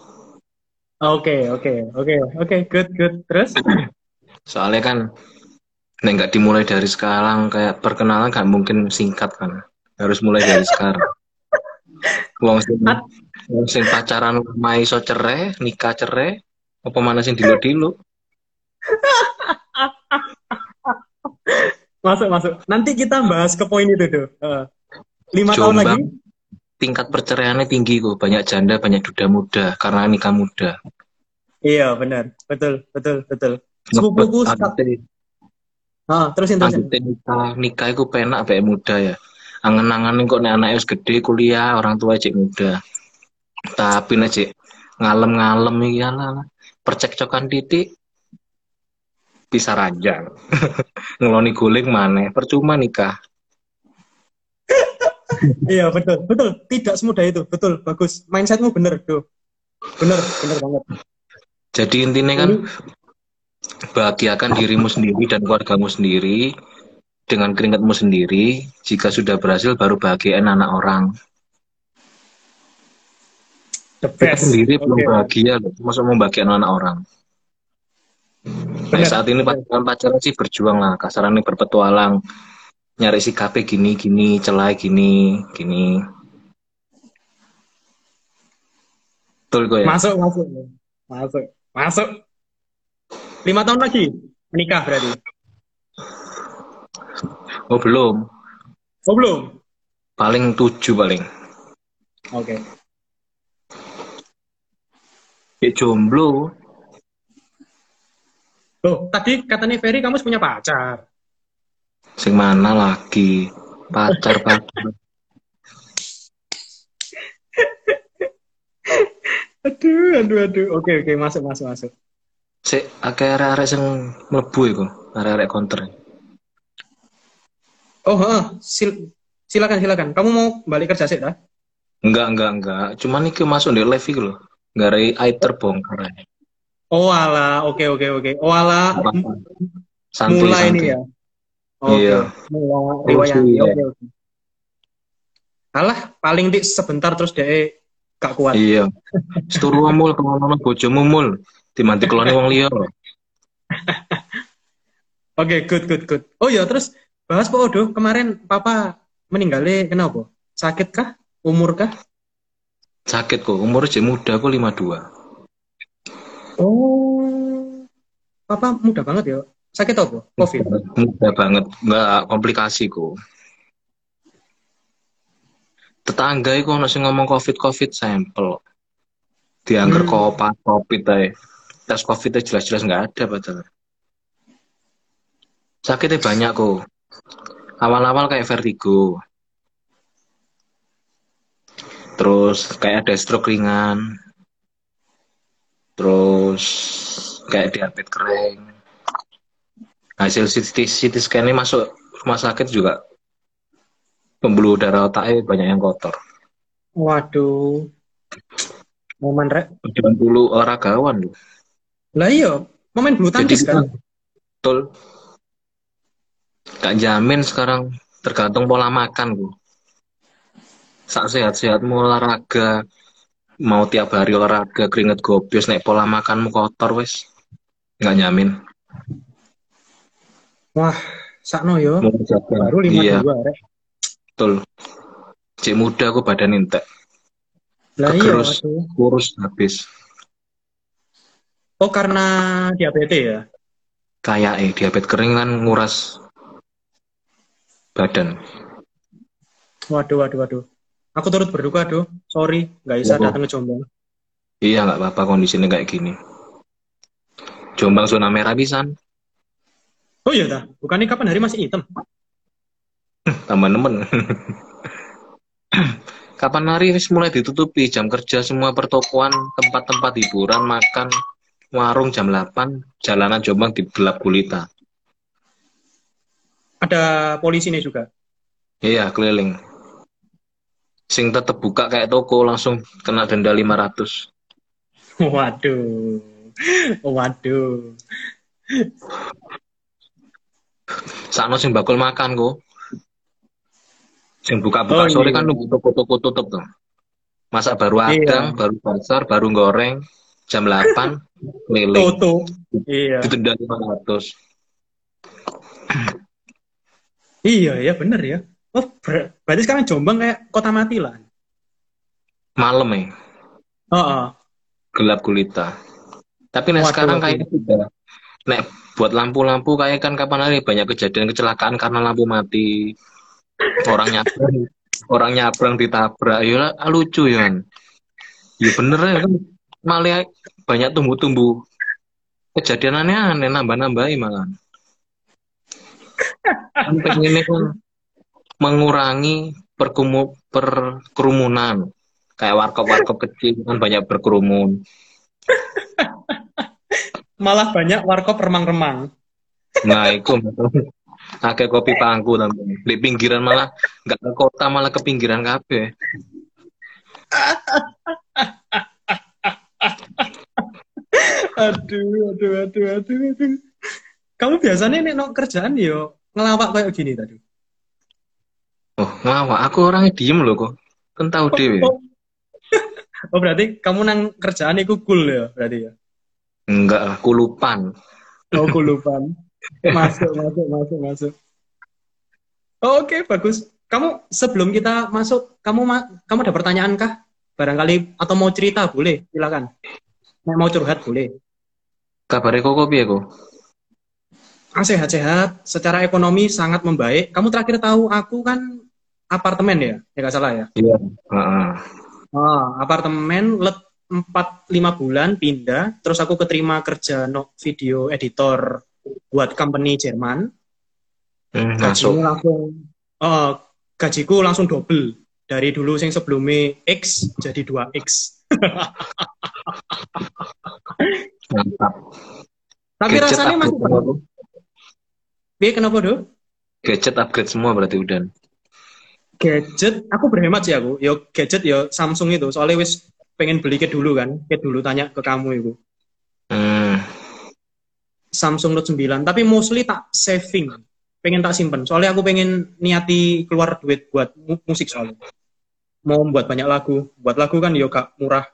Oke, oke, oke, oke, good, good. Terus? Soalnya kan, nek nggak dimulai dari sekarang, kayak perkenalan kan mungkin singkat kan. Harus mulai dari sekarang. Wong sing wong sing pacaran lama iso cerai, nikah cerai, apa mana sing dilo-dilo? Masuk, masuk. Nanti kita bahas ke poin itu tuh. Eh, lima tahun lagi. Tingkat perceraiannya tinggi kok, banyak janda, banyak duda muda karena nikah muda. Iya, benar. Betul, betul, betul. Sepupuku Ah, terusin terusin. adite nikah, nikah iku penak bae muda ya. Angen-angen kok nek anaknya wis gede kuliah, orang tua cek muda. Tapi nek cek ngalem-ngalem iki ala percekcokan titik bisa ranjang. Ngeloni guling maneh, percuma nikah. Iya, betul, betul. Tidak semudah itu. Betul, bagus. Mindsetmu bener, tuh. Bener, bener banget. Jadi intinya kan bahagiakan dirimu sendiri dan keluargamu sendiri dengan keringatmu sendiri. Jika sudah berhasil baru bahagiain anak orang. The Kita sendiri belum Oke. bahagia loh. Masa mau bahagiain anak orang. Nah, saat ini pacaran pacaran sih berjuang lah, kasarannya berpetualang, nyari si KP gini gini, celai gini gini. Betul kok ya. Masuk, masuk. Masuk, masuk. Lima tahun lagi menikah berarti. Oh belum, Oh, belum? paling tujuh paling. Oke. Ya jomblo. Loh, tadi katanya Ferry kamu punya pacar. Sing mana lagi? Pacar pacar. Aduh, aduh, aduh. Oke, oke, masuk, masuk, masuk. Sik akeh arek-arek sing mlebu iku, arek-arek counter. Oh, heeh. Sil- silakan, silakan. Kamu mau balik kerja sih, dah? Enggak, enggak, enggak. Cuman iki masuk di live iku lho. Gara aib terbongkar aja. Oh, ala. Oke, oke, oke. Oh, ala. Santuy, mulai santuy. ini ya. Oke. Iya. Mulai Terus, riwayat. iya. Oke, oke. Alah, paling di sebentar terus deh gak kuat. Iya. Seturu mul kelono bojomu mul. Dimanti kelone wong liya. Oke, good, good, good. Oh ya, terus bahas Pak Odo, kemarin Papa meninggalnya kenapa? Sakit kah? Umur kah? Sakit kok, umur jek muda aku 52. Oh, Papa muda banget ya. Sakit apa? Covid. Muda banget, enggak komplikasi kok. Tetangga iku ono sing ngomong covid-covid sampel. Diangger Hmm. kopas covid ae. Tes covid jelas-jelas nggak ada padahal. Sakitnya banyak kok. Awal-awal kayak vertigo. Terus kayak ada stroke ringan. Terus kayak diabetes kering. Hasil CT, CT scan ini masuk rumah sakit juga pembuluh darah otaknya banyak yang kotor. Waduh. Momen rek. 90 olahragawan loh. Lah iya, momen bulu tangkis kan. Betul. Gak jamin sekarang tergantung pola makan bu. Saat sehat-sehatmu olahraga, mau tiap hari olahraga keringet gobios naik pola makanmu kotor wes. Nggak nyamin. Wah, sakno yo. Baru lima Iya, dua rek. betul. Cik muda aku badan entek, Lah iya, kurus habis. Oh karena diabetes ya. Kayak eh diabetes kering kan nguras badan. Waduh, waduh, waduh. Aku turut berduka, doh. Sorry, nggak bisa Apa? datang ke Jombang. Iya nggak apa-apa kondisinya kayak gini. Jombang zona merah pisan, Oh iya dah, bukannya kapan hari masih hitam? teman-teman. Kapan hari wis mulai ditutupi jam kerja semua pertokoan, tempat-tempat hiburan, makan, warung jam 8, jalanan Jombang di gelap gulita. Ada polisi nih juga. Iya, keliling. Sing tetep buka kayak toko langsung kena denda 500. Waduh. Waduh. Sakno sing bakul makan kok. Sing buka-buka Oh, sore iya. kan nunggu toko-toko tutup tuh. Masa baru Iya. adang, baru pasar, baru goreng, jam 8, keliling. Toto. Iya. Ditunda 500. Iya, ya bener ya. Oh, ber- berarti sekarang Jombang kayak kota mati lah. malam ya Oh, oh. gelap gulita. Tapi Waduh, sekarang waduh. kayaknya sudah nek buat lampu-lampu kayak kan kapan hari banyak kejadian kecelakaan karena lampu mati. Orang nyabrang orang nyabrang ditabrak. Ya lah, lucu ya ya bener ya kan. Malah banyak tumbuh-tumbuh. Kejadian aneh-aneh nambah-nambahi malah. Kan pengennya kan mengurangi perkumu, perkerumunan kayak warkop-warkop kecil kan banyak berkerumun Malah banyak warkop remang-remang. Nah, itu Akeh kopi pangku di pinggiran malah nggak ke kota malah ke pinggiran kabeh. Aduh, aduh, aduh, aduh, aduh. Kamu biasanya nih no kerjaan yo ngelawak kayak gini tadi. Oh, ngawak aku orangnya diem loh kok. Kan tahu dewe. Oh, oh, berarti kamu nang kerjaan itu cool ya berarti ya. Enggak lah, kulupan. Oh, kulupan. Masuk, masuk, masuk, masuk. Oh, Oke, bagus. Kamu sebelum kita masuk, kamu ma- kamu ada pertanyaan kah? Barangkali atau mau cerita boleh, silakan. Mau curhat boleh. Kabarnya kok piye kok? Ah, sehat-sehat, secara ekonomi sangat membaik. Kamu terakhir tahu aku kan apartemen ya, ya nggak salah ya. Iya. Heeh. Ah, apartemen let 4 5 bulan pindah, terus aku keterima kerja no video editor buat company Jerman. Hmm, Gajinya masuk. langsung eh, gajiku langsung double dari dulu yang sebelumnya X jadi 2X. Mantap. Tapi Gadget rasanya masih. Iya, kenapa, Do? Gadget upgrade semua berarti udah. Gadget, aku berhemat sih aku. Yo gadget yo Samsung itu, soalnya wis pengen beli ke dulu kan. Ke dulu tanya ke kamu itu. Hmm. Samsung Note 9, tapi mostly tak saving. Pengen tak simpen. Soalnya aku pengen niati keluar duit buat mu- musik soalnya. Mau buat banyak lagu. Buat lagu kan yo gak murah.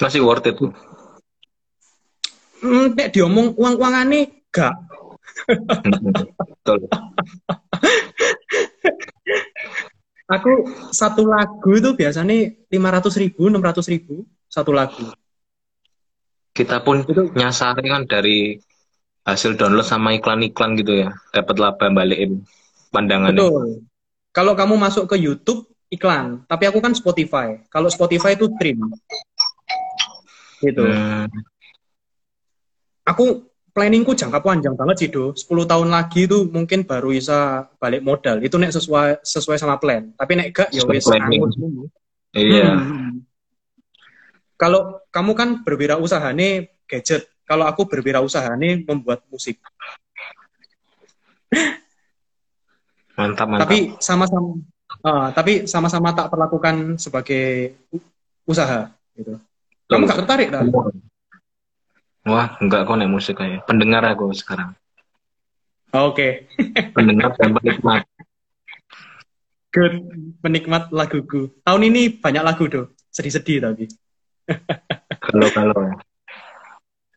Masih worth it tuh. Hmm, nek diomong uang-uangane gak. Betul. Aku satu lagu itu biasanya 500 ribu, 600 ribu satu lagu. Kita pun Itu nyasari kan dari hasil download sama iklan-iklan gitu ya. Dapat laba balikin pandangannya. betul. Kalau kamu masuk ke YouTube iklan, tapi aku kan Spotify. Kalau Spotify itu trim. Gitu. Hmm. Aku planningku jangka panjang banget sih, Do. 10 tahun lagi itu mungkin baru bisa balik modal. Itu nek sesuai sesuai sama plan. Tapi nek gak ya wis planning. anggur semua. Iya. Hmm. Kalau kamu kan berwirausaha nih gadget. Kalau aku berwirausaha nih membuat musik. Mantap, mantap. Tapi sama-sama ah, tapi sama-sama tak perlakukan sebagai usaha gitu. Kamu gak tertarik dah? Wah, enggak kok nek musik kayak. Pendengar aku sekarang. Oke. Pendengar dan penikmat. Good. Penikmat laguku. Tahun ini banyak lagu, Do. Sedih-sedih tapi. Kalau kalau ya.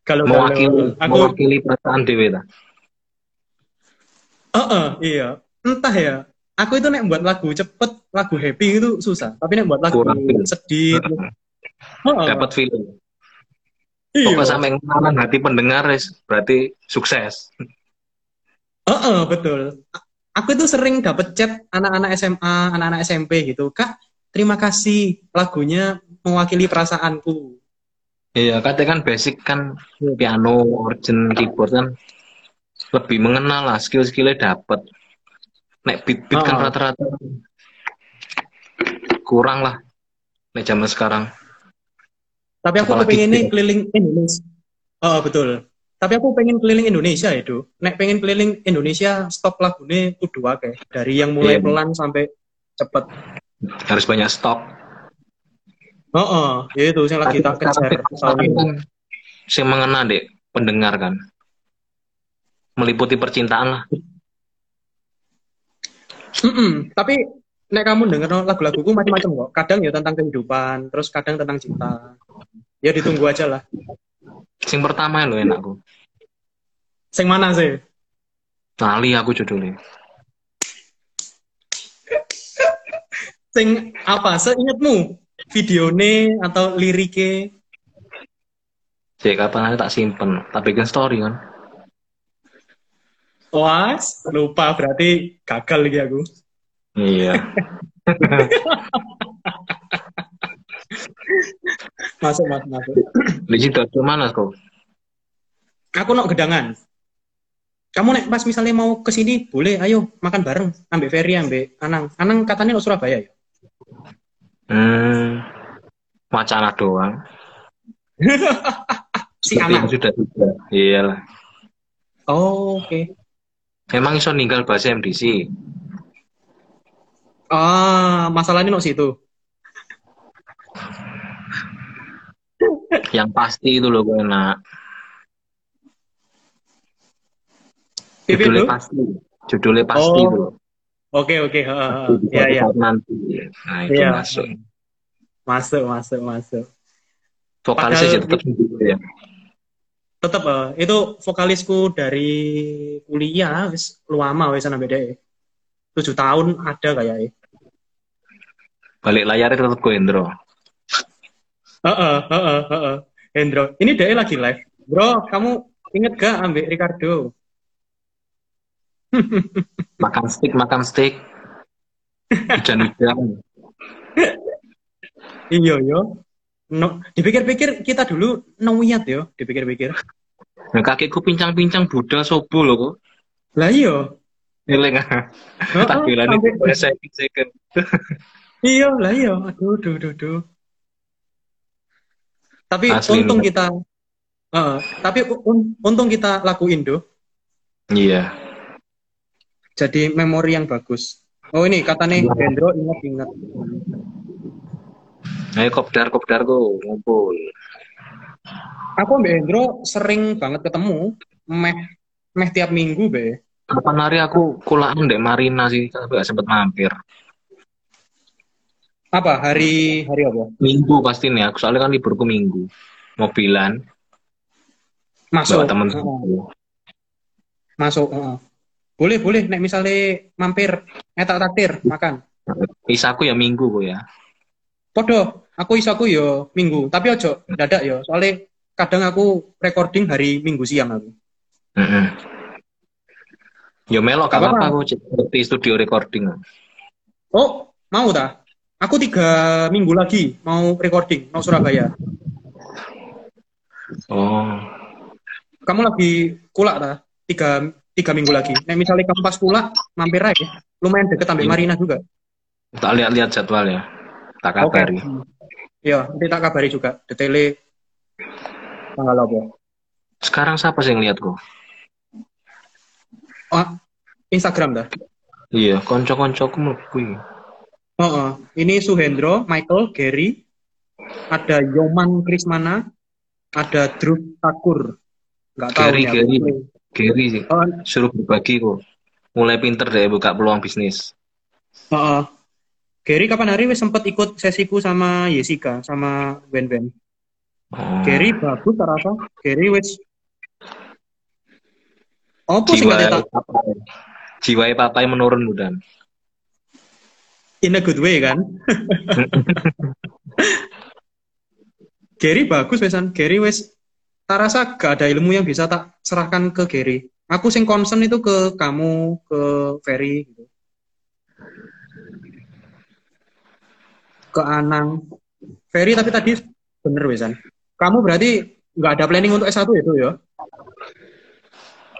Kalau mewakili aku mewakili perasaan dewe ta. Heeh, iya. Entah ya. Aku itu nek buat lagu cepet, lagu happy itu susah. Tapi nek buat lagu Kurang sedih, heeh, Dapat feeling. Iya. Pokoknya sampai ngenalan hati pendengar berarti sukses. Heeh, betul. A- Aku itu sering dapet chat anak-anak SMA, anak-anak SMP gitu. Kak, terima kasih lagunya mewakili perasaanku. Iya, katanya kan basic kan Iya. piano, organ, keyboard kan lebih mengenal lah skill-skillnya dapat. Nek beat-beat kan Oh. rata-rata kurang lah. Nek zaman sekarang. Tapi aku Apalagi pengen ini keliling Indonesia. Oh, betul. Tapi aku pengen keliling Indonesia itu. Nek pengen keliling Indonesia, stop lagunya kudu akeh. Dari yang mulai Iya. pelan sampai cepet. Harus banyak stok. Oh, oh. itu yang lagi tak kejar yang mengena dek pendengar kan. Meliputi percintaan lah. Mm-mm. Tapi nek kamu denger lagu-laguku macam-macam kok. Kadang ya tentang kehidupan, terus kadang tentang cinta. Ya ditunggu aja lah. Sing pertama lo enakku. Sing mana sih? Lali aku judulnya. Sing apa? Seingatmu videone atau liriknya? Cek kapan nanti tak simpen, tak bikin story kan. Wah, lupa berarti gagal lagi aku. Iya. Masuk, masuk, masuk. Di situ mana kau? Aku nok gedangan. Kamu nek pas misalnya mau ke sini boleh, ayo makan bareng, ambek Ferry, ambek Anang. Anang katanya lo Surabaya ya. Hmm, wacana doang. Si Anang. sudah sudah. Iya lah. Oh, oke. Emang iso ninggal bahasa MDC. Ah, masalahnya nok situ. Yang pasti itu loh gue enak. Pipit Judulnya pasti. Judulnya pasti Oh. itu. Oke, oke. Iya, iya. saat Nanti. Nah itu Iya. masuk. Masuk, masuk, masuk. Vokalisnya sih Padahal- tetap gitu ya. Tetap eh, itu vokalisku dari kuliah wis lama wis ana beda. Tujuh tahun ada kayak Balik layarnya tetap gue Indro. Heeh, heeh, heeh. Hendro, ini dia lagi live. Bro, kamu inget gak ambek Ricardo? Makan steak, makan steak. Hujan-hujan. Iya, yo. No, dipikir-pikir kita dulu nowiat yo, dipikir-pikir. Nah, kakiku pincang-pincang Buddha sobo loh kok. Lah iya. Tak bilang ini sampai- second second. Iya, lah iya. Aduh, aduh, aduh. Tapi Asli, untung Mbak. kita Heeh, tapi un- untung kita lakuin do. Iya. Jadi memori yang bagus. Oh ini katanya Hendro ingat-ingat. Ayo kopdar kopdar go ngumpul. Aku Mbak Hendro sering banget ketemu. Meh meh tiap minggu be. Kapan hari aku kulaan dek Marina sih, tapi gak sempet mampir. Apa hari hari apa? Minggu pasti nih, aku soalnya kan liburku minggu. Mobilan, Masuk. bawa temen. Masuk. Boleh boleh. Nek misalnya mampir, etak takdir makan. Isaku ya minggu kok ya. Podo, aku iso aku yo minggu. Tapi ojo dadak yo. Soalnya kadang aku recording hari minggu siang aku. Heeh. Yo melok Gak apa-apa aku seperti studio recording. Oh, mau tak? Aku tiga minggu lagi mau recording, mau Surabaya. Oh, Kamu lagi kulak tak? Tiga, tiga minggu lagi. Nek misalnya kamu pas kulak, mampir aja. Lumayan deket sampai Iya. Marina juga. tak lihat-lihat jadwal ya. Tak kabari. Iya, nanti tak kabari juga. Detailnya tanggal apa. Sekarang siapa sih yang lihat kok? Oh, Instagram dah. Iya, konco-koncoku mlebu. Oh, oh. Ini Suhendro, Michael, Gary, ada Yoman Krismana, ada Drew Takur. Nggak tahu Gary, aku. Gary. Gary sih, Oh, suruh berbagi kok. Mulai pinter deh buka peluang bisnis. oh, oh. Gary kapan hari wis sempet ikut sesiku sama Jessica, sama Ben Ben. Oh. Gary bagus tak rasa. Gary wis Apa sih tak papai. Jiwa papai menurun udah. in a good way kan? Gary bagus wesan. Gary wis tak rasa gak ada ilmu yang bisa tak serahkan ke Gary. Aku sing concern itu ke kamu, ke Ferry gitu. Ke Anang. Ferry tapi tadi bener wesan. Kamu berarti nggak ada planning untuk S1 itu ya?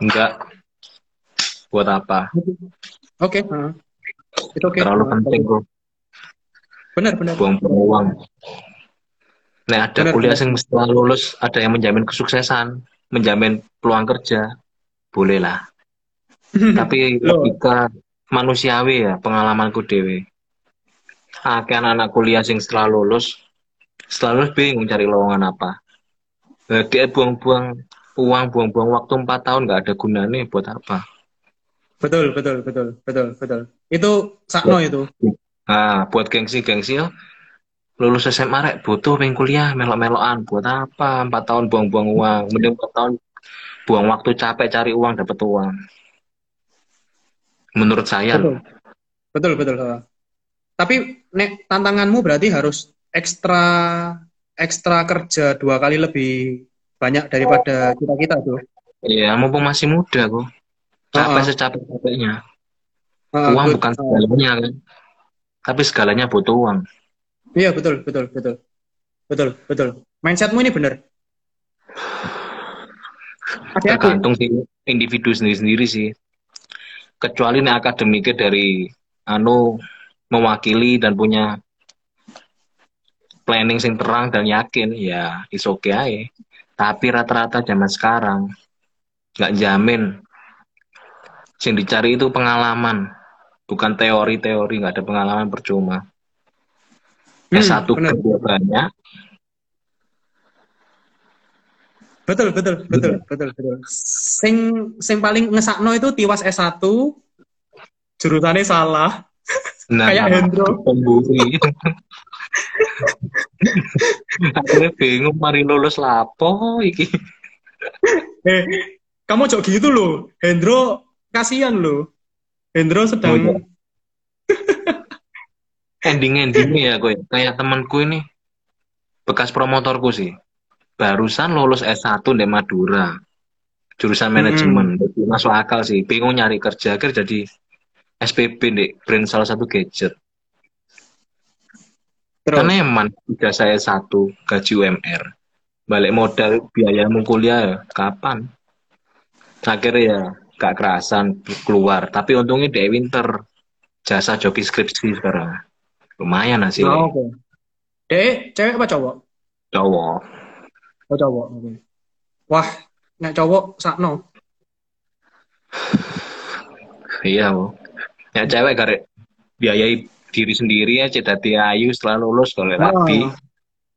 Enggak. Buat apa? Oke, heeh. Itu oke. Terlalu penting kok. Benar, benar. Buang-buang uang. Nah, ada Benar, kuliah benar. yang setelah lulus ada yang menjamin kesuksesan, menjamin peluang kerja, boleh lah. Tapi logika manusiawi ya, pengalamanku dewe. Akeh anak-anak kuliah sing setelah lulus, setelah lulus bingung cari lowongan apa. Eh, dia buang-buang uang, buang-buang waktu empat tahun nggak ada gunanya buat apa. Betul, betul, betul, betul, betul. Itu sakno itu. Nah, buat gengsi-gengsi ya, lulus SMA rek butuh pengen kuliah melok-melokan buat apa empat tahun buang-buang uang mending empat tahun buang waktu capek cari uang dapat uang menurut saya Betul. Betul, betul. heeh. Tapi nek tantanganmu berarti harus ekstra ekstra kerja dua kali lebih banyak daripada kita kita tuh. Iya, mumpung masih muda kok. Capek Uh-uh. secapek-capeknya. Ah, Uang good. bukan segalanya kan. Tapi segalanya butuh uang. Iya betul betul betul betul betul. Mindsetmu ini. Hati-hati. Tergantung sih individu sendiri-sendiri sih. Kecuali nih akademiknya dari anu mewakili dan punya planning sing terang dan yakin ya is okay aja. Tapi rata-rata zaman sekarang nggak jamin. Yang dicari itu pengalaman, bukan teori-teori, nggak ada pengalaman percuma. Hmm, S1 bener. kerja banyak, Betul, betul, betul, betul, betul. Sing sing paling ngesakno itu tiwas S1 jurusannya salah. nah, Kayak Hendro. pemburi. Akhirnya bingung mari lulus lapo iki. Eh, kamu jok gitu loh. Hendro kasihan loh. Hendro Oh, iya. sedang Ending-endingnya ya gue kayak temanku ini bekas promotorku sih. Barusan lulus S1 di Madura. Jurusan manajemen. Jadi Masuk akal sih. Bingung nyari kerja. Akhirnya jadi SPP di brand salah satu gadget. Terus. Karena emang udah saya satu gaji UMR. Balik modal biayamu kuliah ya, kapan? Akhirnya ya gak kerasan keluar. Tapi untungnya di Winter jasa joki skripsi sekarang. Lumayan hasilnya. Oh, Oke. Dek, cewek apa cowok? Cowok. Oh, cowok. Oke. Wah, nek cowok sakno. Iya, Bu. Ya cewek karek biayai diri sendiri ya dadi ayu setelah lulus kalau rapi Oh,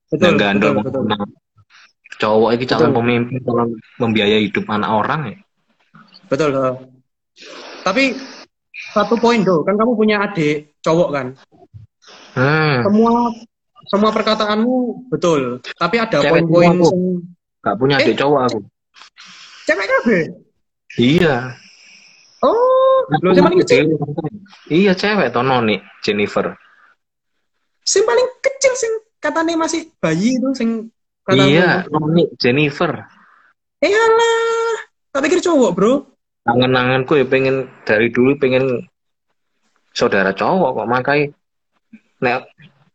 Betul, gandol betul. Cowok itu calon pemimpin calon membiayai hidup anak orang ya Betul. eh. Tapi satu poin tuh, kan kamu punya adik cowok kan? hmm, Semua semua perkataanmu betul, tapi ada poin-poin gak punya Eh. adik cowok aku cewek kabeh. iya Oh, lho sing paling kecil, iya cewek toh Noni Jennifer sing paling kecil sing katanya masih bayi itu sing katanya. iya Noni Jennifer Eh alah, tak pikir cowok, Bro. angen-angenku ya pengen dari dulu pengen saudara cowok kok makanya nek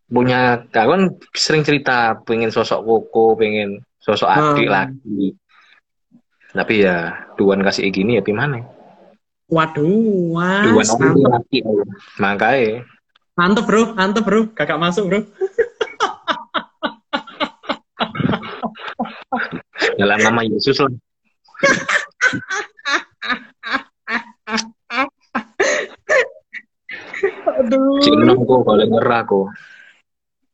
punya kawan sering cerita pengen sosok koko pengen sosok adik Hmm. lagi tapi ya duan kasih gini ya gimana Waduh, mantep, laki makanya mantep, Bro, mantep, Bro. Kakak masuk, Bro. dalam nama Yesus lah Aduh. Cinem kok boleh ngerah kok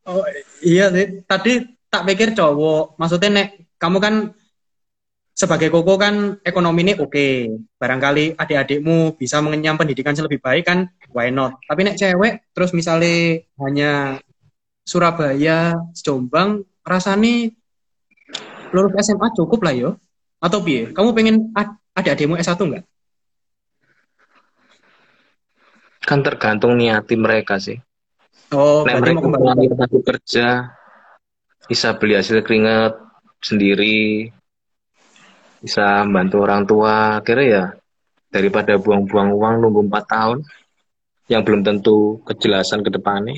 Oh, iya sih. Tadi tak pikir cowok. Maksudnya nek kamu kan sebagai koko kan ekonomi ini oke. Barangkali adik-adikmu bisa mengenyam pendidikan yang lebih baik kan, why not? Tapi nek cewek terus misalnya hanya Surabaya, Jombang, rasanya lulus SMA cukup lah yo. Atau piye? Kamu pengen ad- adik-adikmu S1 enggak? kan tergantung niati mereka sih Oh, Nek berarti mereka mau kembali. kerja bisa beli hasil keringat sendiri bisa membantu orang tua akhirnya ya daripada buang-buang uang nunggu empat tahun yang belum tentu kejelasan ke depannya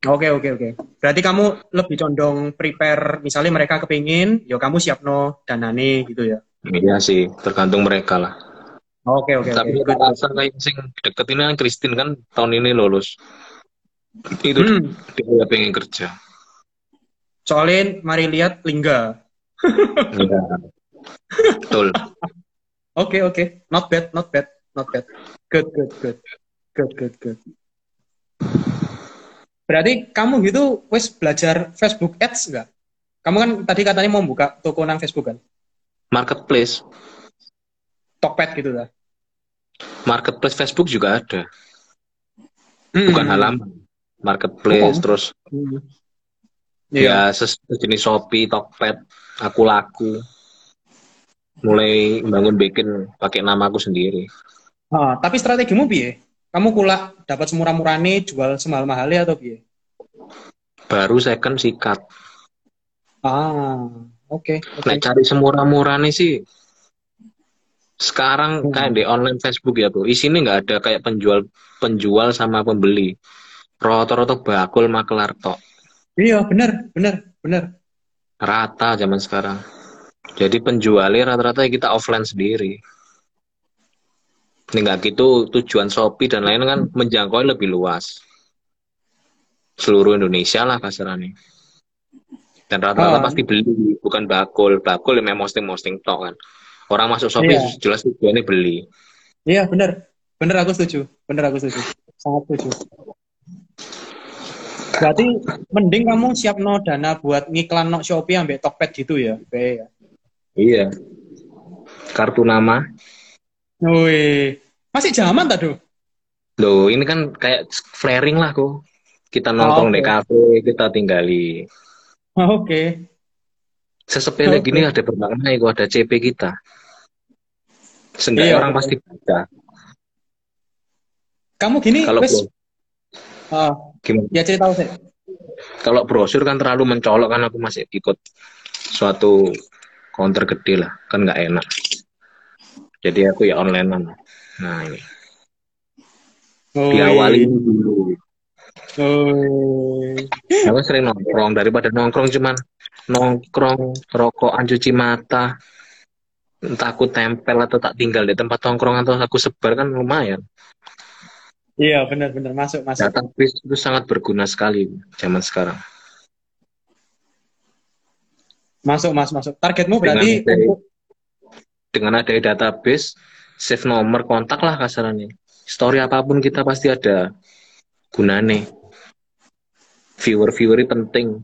Oke, oke, oke. Berarti kamu lebih condong prepare, misalnya mereka kepingin, yo kamu siap no danane gitu ya. iya sih tergantung mereka lah Oke, oke, oke. tapi Good, rasa kayak sing deket ini kan Christine kan tahun ini lulus itu Hmm, dia pengen kerja soalnya mari lihat lingga. Iya. Betul Oke, oke. Not bad, not bad, not bad. Good, good, good. Good, good, good. Berarti kamu gitu wes belajar Facebook Ads enggak? Kamu kan tadi katanya mau buka toko nang Facebook kan? marketplace Tokped gitu lah. marketplace Facebook juga ada Hmm. bukan halaman marketplace Oh. terus Hmm. Iya. ya ses- sejenis Shopee, Tokped, aku laku. Mulai bangun bikin pakai nama aku sendiri. Ah, tapi strategimu piye? kamu kulak dapat semurah-murahnya jual semahal-mahalnya atau piye? Baru second sikat. Ah, oke. oke. Nek cari semurah-murah nih sih sekarang Hmm. kayak di online Facebook ya bro isinya nggak ada kayak penjual penjual sama pembeli roto-roto bakul makelar tok Iya, bener, bener, bener. rata zaman sekarang jadi penjualnya rata-rata kita offline sendiri ini nggak gitu tujuan Shopee dan lain kan menjangkau lebih luas seluruh Indonesia lah kasarannya dan rata-rata Ah. pasti beli bukan bakul bakul yang memang posting-posting tok kan orang masuk Shopee Iya. jelas tujuannya beli Iya, bener. Bener aku setuju. Bener aku setuju. Sangat setuju. Berarti mending kamu siap no dana buat ngiklan no Shopee ambek Tokped gitu ya. Be. Iya. Kartu nama. Wih. Masih zaman tak, Duh? Loh, ini kan kayak flaring lah kok. Kita nongkrong Oh, di kafe, kita tinggali. Oke. Sesepele Oke. gini ada bermakna itu ada CP kita. Seenggaknya Iya, orang pasti baca. Kamu gini Kalau wes bro- Ah, gimana? ya cerita sih. Kalau brosur kan terlalu mencolok kan aku masih ikut suatu counter gede lah, kan nggak enak. Jadi aku ya online Nah ini Oh, diawali dulu. Oh. Aku sering nongkrong daripada nongkrong cuman nongkrong rokokan cuci mata entah aku tempel atau tak tinggal di tempat nongkrong atau aku sebar kan lumayan Iya, benar-benar masuk masuk. database itu sangat berguna sekali zaman sekarang Masuk, Mas, masuk. Targetmu berarti ada- untuk dengan adanya database save nomor kontak lah kasarannya story apa pun kita pasti ada gunane viewer viewer penting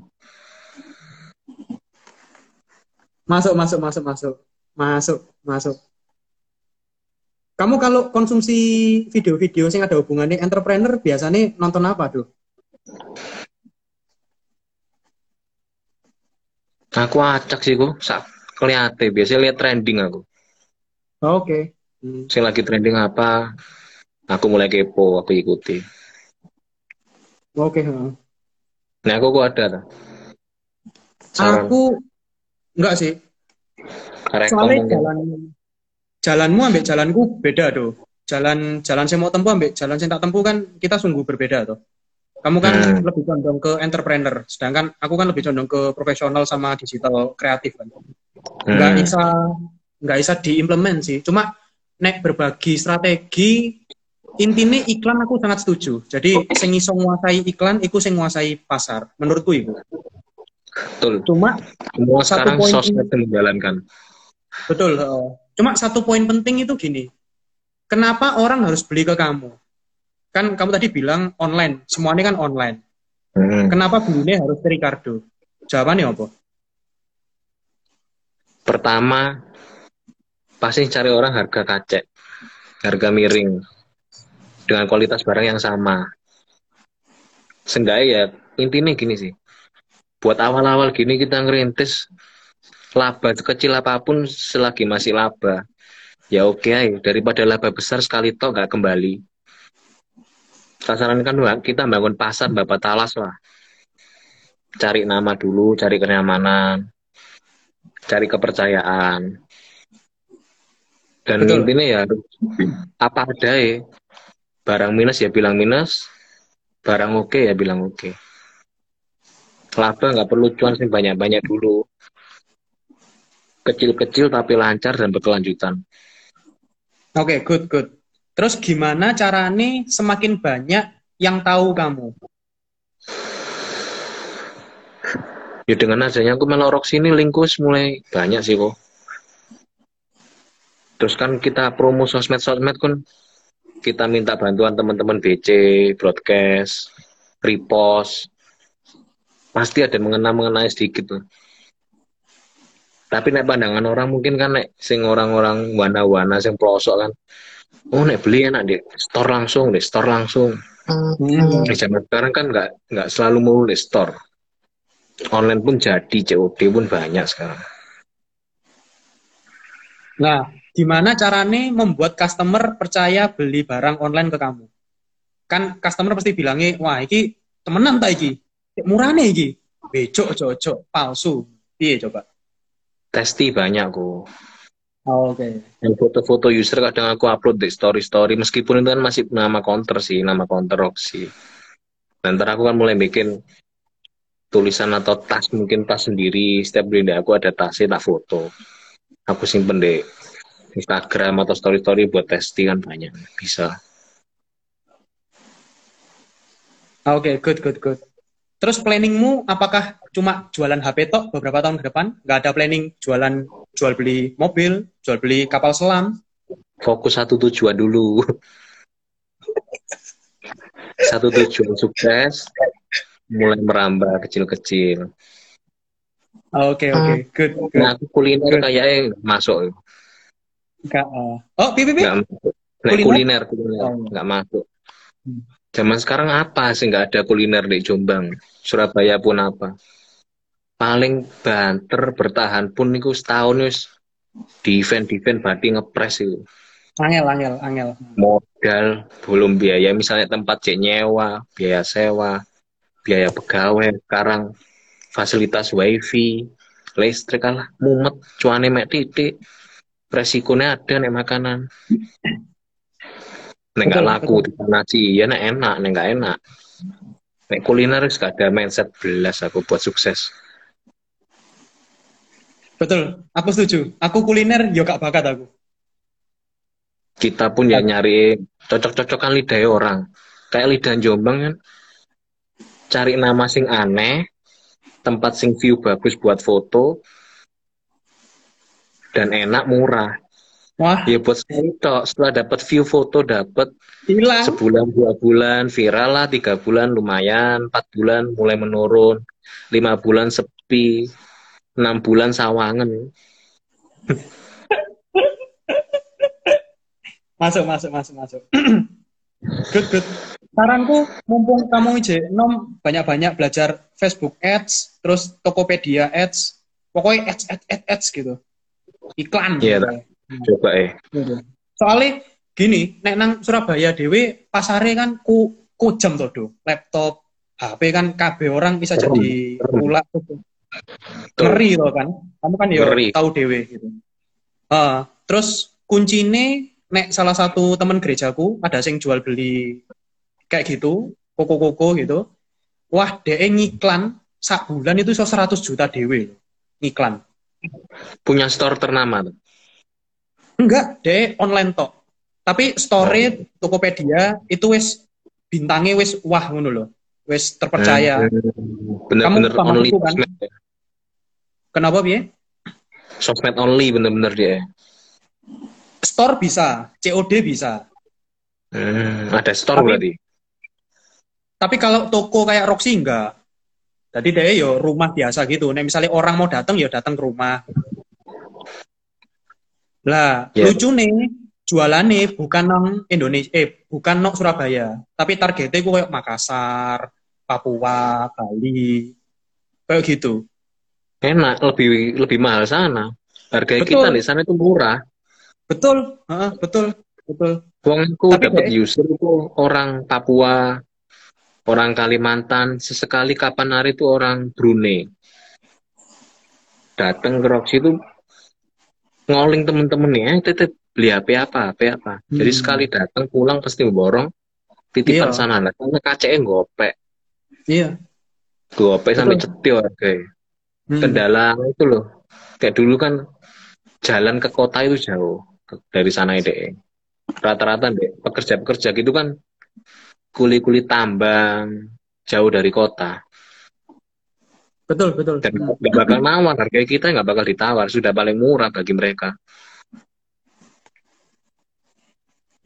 masuk, masuk, masuk, masuk. Masuk, masuk. Kamu kalau konsumsi video-video yang ada hubungannya entrepreneur biasanya nonton apa, Duh? Aku acak sih kok sak kelihatan biasanya lihat trending aku Oke. Hmm. saya lagi trending apa aku mulai kepo aku ikuti Oke, heeh. nah aku kok ada ta? saran Aku enggak sih. rekom Soalnya mungkin. jalan jalanmu ambek jalanku beda tuh. Jalan jalan saya mau tempuh ambek jalan saya tak tempuh kan kita sungguh berbeda tuh. Kamu kan Hmm. lebih condong ke entrepreneur, sedangkan aku kan lebih condong ke profesional sama digital kreatif kan. Nggak Hmm. bisa nggak bisa diimplement sih. Cuma nek berbagi strategi intinya iklan aku sangat setuju. Jadi sing iso nguasai iklan, iku sing nguasai pasar. Menurutku itu. betul Cuma semua Satu sekarang poin sosmed yang menjalankan Betul. Cuma satu poin penting itu gini. Kenapa orang harus beli ke kamu? Kan kamu tadi bilang online. Semuanya kan online. Hmm. Kenapa belinya harus ke Ricardo? Jawabannya apa? Pertama, pasti cari orang harga kacek, harga miring, dengan kualitas barang yang sama. Seenggaknya ya, intinya gini sih. Buat awal-awal gini kita ngerintis, laba kecil apa pun selagi masih laba. Ya oke aja, daripada laba besar sekali toh nggak kembali. Sasaran kan kita bangun pasar bapak talas lah. Cari nama dulu, cari kenyamanan, cari kepercayaan. Dan Betul. intinya ya apa ada ya. Barang minus ya bilang minus, barang oke ya bilang oke. Laba nggak perlu cuan sih banyak-banyak dulu. Kecil-kecil tapi lancar dan berkelanjutan. Oke, good, good. Terus gimana caranya semakin banyak yang tahu kamu? Ya dengan adanya aku melorok sini lingkus mulai banyak sih kok. Terus kan kita promo sosmed-sosmed kan kita minta bantuan teman-teman BC, broadcast, repost. Pasti ada mengenai-mengenai sedikit tuh. Tapi nek pandangan orang mungkin kan nek sing orang-orang wana-wana sing pelosok kan. Oh nek beli enak deh, store langsung deh, store langsung. Di zaman sekarang kan nggak nggak selalu mau di store. Online pun jadi, COD pun banyak sekarang. Nah, gimana caranya membuat customer percaya beli barang online ke kamu? kan customer pasti bilangnya wah iki temenan tak iki murah nih iki becok cocok palsu iya coba Testi banyak kok. Oh, oke okay. Yang foto-foto user kadang aku upload di story-story meskipun itu kan masih nama counter sih, nama counter Roxy. Dan ntar aku kan mulai bikin tulisan atau tas mungkin tas sendiri setiap beli aku ada tasnya tak foto aku simpen di Instagram atau story-story buat testing kan banyak bisa Ah, Oke, good, good, good. Terus planningmu apakah cuma jualan HP tok beberapa tahun ke depan? Nggak ada planning jualan jual beli mobil, jual beli kapal selam? fokus satu tujuan dulu satu tujuan sukses mulai merambah kecil-kecil Ah, Oke, oke, good, good. nah aku kuliner Good. kayaknya masuk Nggak, ah. oh, pipi, pipi. Nah, Kuliner? kuliner kuliner Oh. nggak masuk Hmm. zaman sekarang apa sih nggak ada kuliner di Jombang Surabaya pun apa paling banter bertahan pun niku setahun wis di event-event berarti ngepres itu Angel, angel, angel. modal belum biaya misalnya tempat cek nyewa biaya sewa biaya pegawai sekarang fasilitas wifi listrik kalah mumet cuane mek titik. Resikonya ada nek makanan. Nek Betul, laku di sih ya nek enak nek nggak enak. Nek kuliner gak ada mindset belas aku buat sukses Betul, aku setuju. Aku kuliner yo gak bakat aku. kita pun ya nyari cocok-cocokan lidah orang. Kayak lidah Jombang kan. Cari nama sing aneh tempat sing view bagus buat foto dan enak murah. Wah, ya buat sekali tok. Setelah dapat view foto dapat hilang. sebulan dua bulan viral lah tiga bulan lumayan empat bulan mulai menurun. Lima bulan sepi enam bulan sawangan Masuk, masuk, masuk, masuk. good, good. Saranku, mumpung kamu je nom banyak-banyak belajar Facebook Ads, terus Tokopedia Ads, pokoknya ads, ads, ads, ads gitu. Iklan. Iya, gitu. coba eh Gitu. Soalnya gini, nek nang Surabaya dewe pasare kan ku ku jam Do. laptop, HP kan KB orang bisa jadi serem. Ngeri loh kan. Kamu kan ya tahu dewe gitu. Ah, terus kuncine nek salah satu teman gerejaku ada sing jual beli kayak gitu, koko-koko gitu. Wah, DE ngiklan sak bulan itu iso 100 juta dewe ngiklan. punya store ternama. Enggak, DE online tok. Tapi story Tokopedia itu wis bintangnya wis wah ngono loh. Wis terpercaya. Hmm, bener-bener Kamu paham only itu kan? Ya. Kenapa piye? sosmed only bener-bener dia Store bisa, COD bisa. Hmm, ada store Tapi- berarti Tapi kalau toko kayak Roxy enggak. Jadi dia yo rumah biasa gitu. Nek misalnya orang mau datang ya datang ke rumah. Lah, Ya. lucu nih jualannya bukan nang Indonesia, eh bukan nang Surabaya, tapi targetnya gue kayak Makassar, Papua, Bali, kayak gitu. Enak lebih lebih mahal sana. Harga Betul. kita di sana itu murah. Betul, Heeh, betul, betul. uangku dapat kayak- user itu orang Papua orang Kalimantan. Sesekali kapan hari itu orang Brunei datang ke Roxy itu ngoling temen-temennya eh tetep beli HP apa? HP apa? Jadi Hmm. sekali datang pulang pasti borong titipan Iya. sana lah karena kacanya gopek. Iya. gopek sampai cetil harganya Hmm. kendala itu loh kayak dulu kan jalan ke kota itu jauh dari sana ide rata-rata deh pekerja-pekerja gitu kan kuli-kuli tambang jauh dari kota Betul, betul. dan nggak bakal nawar harga kita nggak bakal ditawar sudah paling murah bagi mereka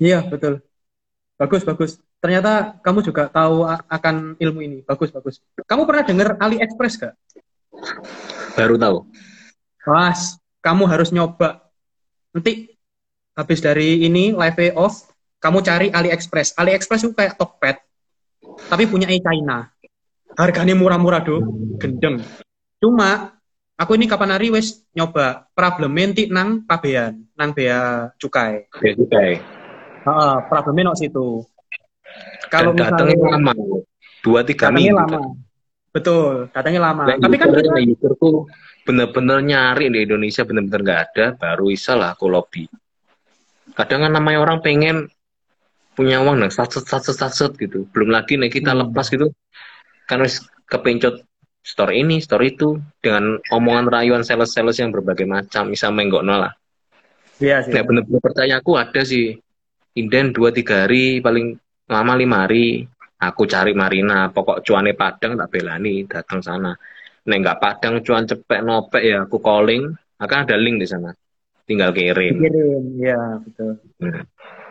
Iya, betul. Bagus, bagus. Ternyata kamu juga tahu akan ilmu ini. Bagus, bagus. Kamu pernah dengar AliExpress gak? Baru tahu Was, kamu harus nyoba. Nanti habis dari ini live off, kamu cari AliExpress. AliExpress itu kayak Tokped, tapi punya China. Harganya murah-murah do, gendeng. Cuma aku ini kapan hari wes nyoba problemnya nanti nang pabean, nang bea cukai. juga ya. Heeh, problemnya nang situ. kalau misalnya lama. Dua tiga minggu. lama. Betul, datangnya lama. Nah, Tapi kan kita nah, userku bener-bener nyari di Indonesia bener-bener nggak ada, baru bisa lah aku lobby. Kadang kan namanya orang pengen punya uang dan satset satset satset gitu. Belum lagi nih kita Hmm. lepas gitu, kan kepencot store ini, store itu dengan omongan rayuan sales-sales yang berbagai macam, bisa menggokno lah. Iya sih. Nah, bener-bener percaya aku ada sih. Inden dua tiga hari, paling lama lima hari. Aku cari Marina, pokok cuane Padang tak belani datang sana. Nek nggak Padang cuan cepet nopek ya aku calling, akan ada link di sana. Tinggal kirim. Kirim, ya betul. Nah,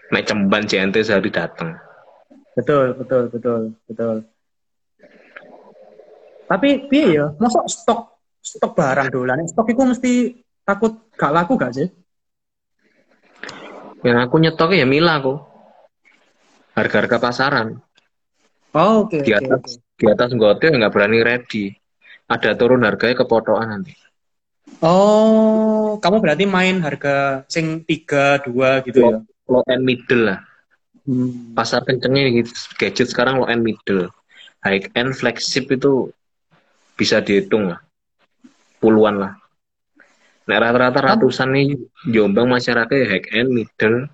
Nek cemban JNT sehari datang. Betul, betul, betul, betul. Tapi piye ya, masa stok stok barang dolan, stok itu mesti takut gak laku gak sih? Yang aku nyetoknya ya Mila aku. Harga-harga pasaran. Oh, oke, Di oke, atas oke. di atas gote nggak berani ready. Ada turun harganya kepotokan nanti. Oh, kamu berarti main harga sing 3, 2 gitu ya? Low and middle lah. Hmm. pasar kencengnya gitu. gadget sekarang low end middle high end flagship itu bisa dihitung lah puluhan lah nah rata-rata ratusan nih jombang masyarakat ya high end middle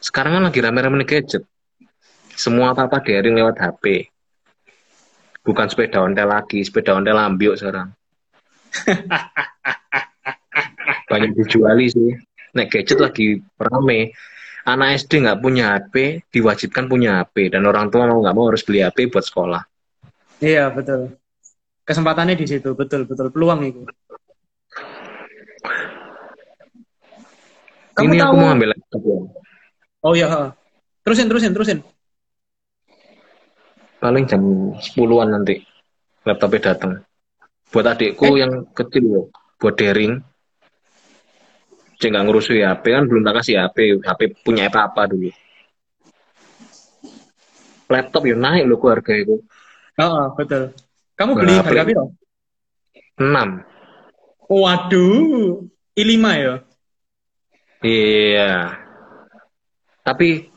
sekarang kan lagi rame-rame gadget semua apa-apa daring lewat HP bukan sepeda ontel lagi sepeda ontel ambiuk sekarang banyak dijuali sih Nek gadget lagi rame anak SD nggak punya HP diwajibkan punya HP dan orang tua mau nggak mau harus beli HP buat sekolah Iya, betul. Kesempatannya di situ, betul, betul. Peluang itu. Kamu ini tahu? aku mau ambil laptop ya. Oh iya, terusin, terusin, terusin. Paling jam 10-an nanti laptopnya datang buat adikku Eh. yang kecil loh buat daring. Cek nggak ngurusin HP kan belum tak kasih HP HP punya apa apa dulu. Laptop ya naik loh kok harga itu Oh, betul. Kamu beli Nah, harga piro? 6 Waduh, i5 ya? iya. Tapi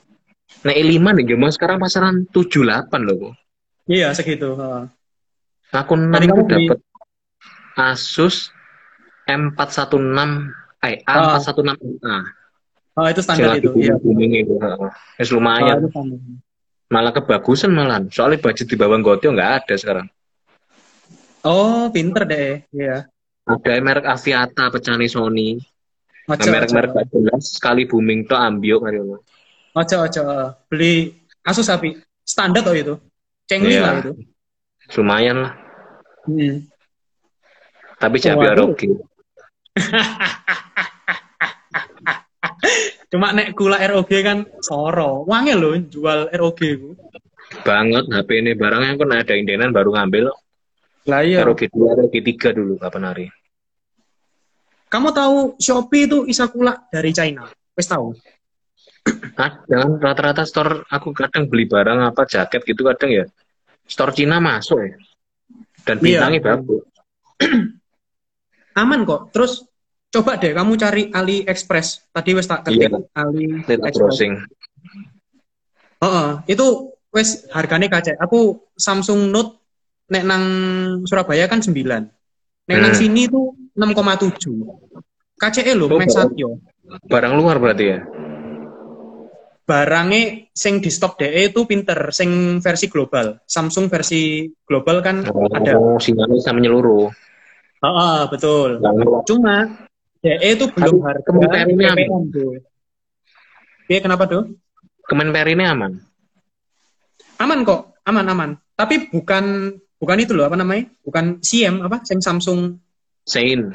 naik 5 nih zaman sekarang pasaran 78 loh kok Iya, segitu. ha. aku 6 Tadi itu dapat Asus M416 eh Ah. A416A Oh, itu Sing standar lagi itu. Iya. booming itu. heeh. Wis Oh, lumayan. itu. Malah kebagusan malah. Soalnya budget di bawah Gotio nggak ada sekarang. Oh, pinter deh. Iya. Ada merek Aviata pecahane Sony. Nah, Ojo, merek-merek gak jelas sekali booming tuh ambio kali. Ojo, ojo. Beli Asus api. Standar tuh itu. Cengli Iya. lah itu. Lumayan lah. Hmm. Tapi Waduh. ROG. Cuma nek gula ROG kan soro. Wangi loh jual ROG ku. Banget HP ini barangnya kan ada indenan baru ngambil Lah iya. ROG 2, ROG 3 dulu kapan hari. Kamu tahu Shopee itu Isakula dari China? Wes tahu? Ada kan rata-rata store aku kadang beli barang apa jaket gitu kadang ya. Store Cina masuk ya. Dan Iya. bintangnya bagus. Aman kok. Terus coba deh kamu cari AliExpress. Tadi wes tak ketik Iya. AliExpress. browsing. Heeh, itu wes harganya kacek. Aku Samsung Note nek nang Surabaya kan 9. Nek nang Hmm. sini tuh 6,7. KCE lho, Oh, Max Satyo. Barang luar berarti ya. Barangnya sing di stok DE itu pinter, sing versi global. Samsung versi global kan ada. Oh, sinyalnya bisa menyeluruh. Heeh, betul. Lalu Cuma DE itu belum harga ini aman. Iya, kenapa tuh? Kemenper ini aman. Aman kok, aman aman. Tapi bukan bukan itu loh apa namanya? Bukan CM apa? Sing Samsung Sein.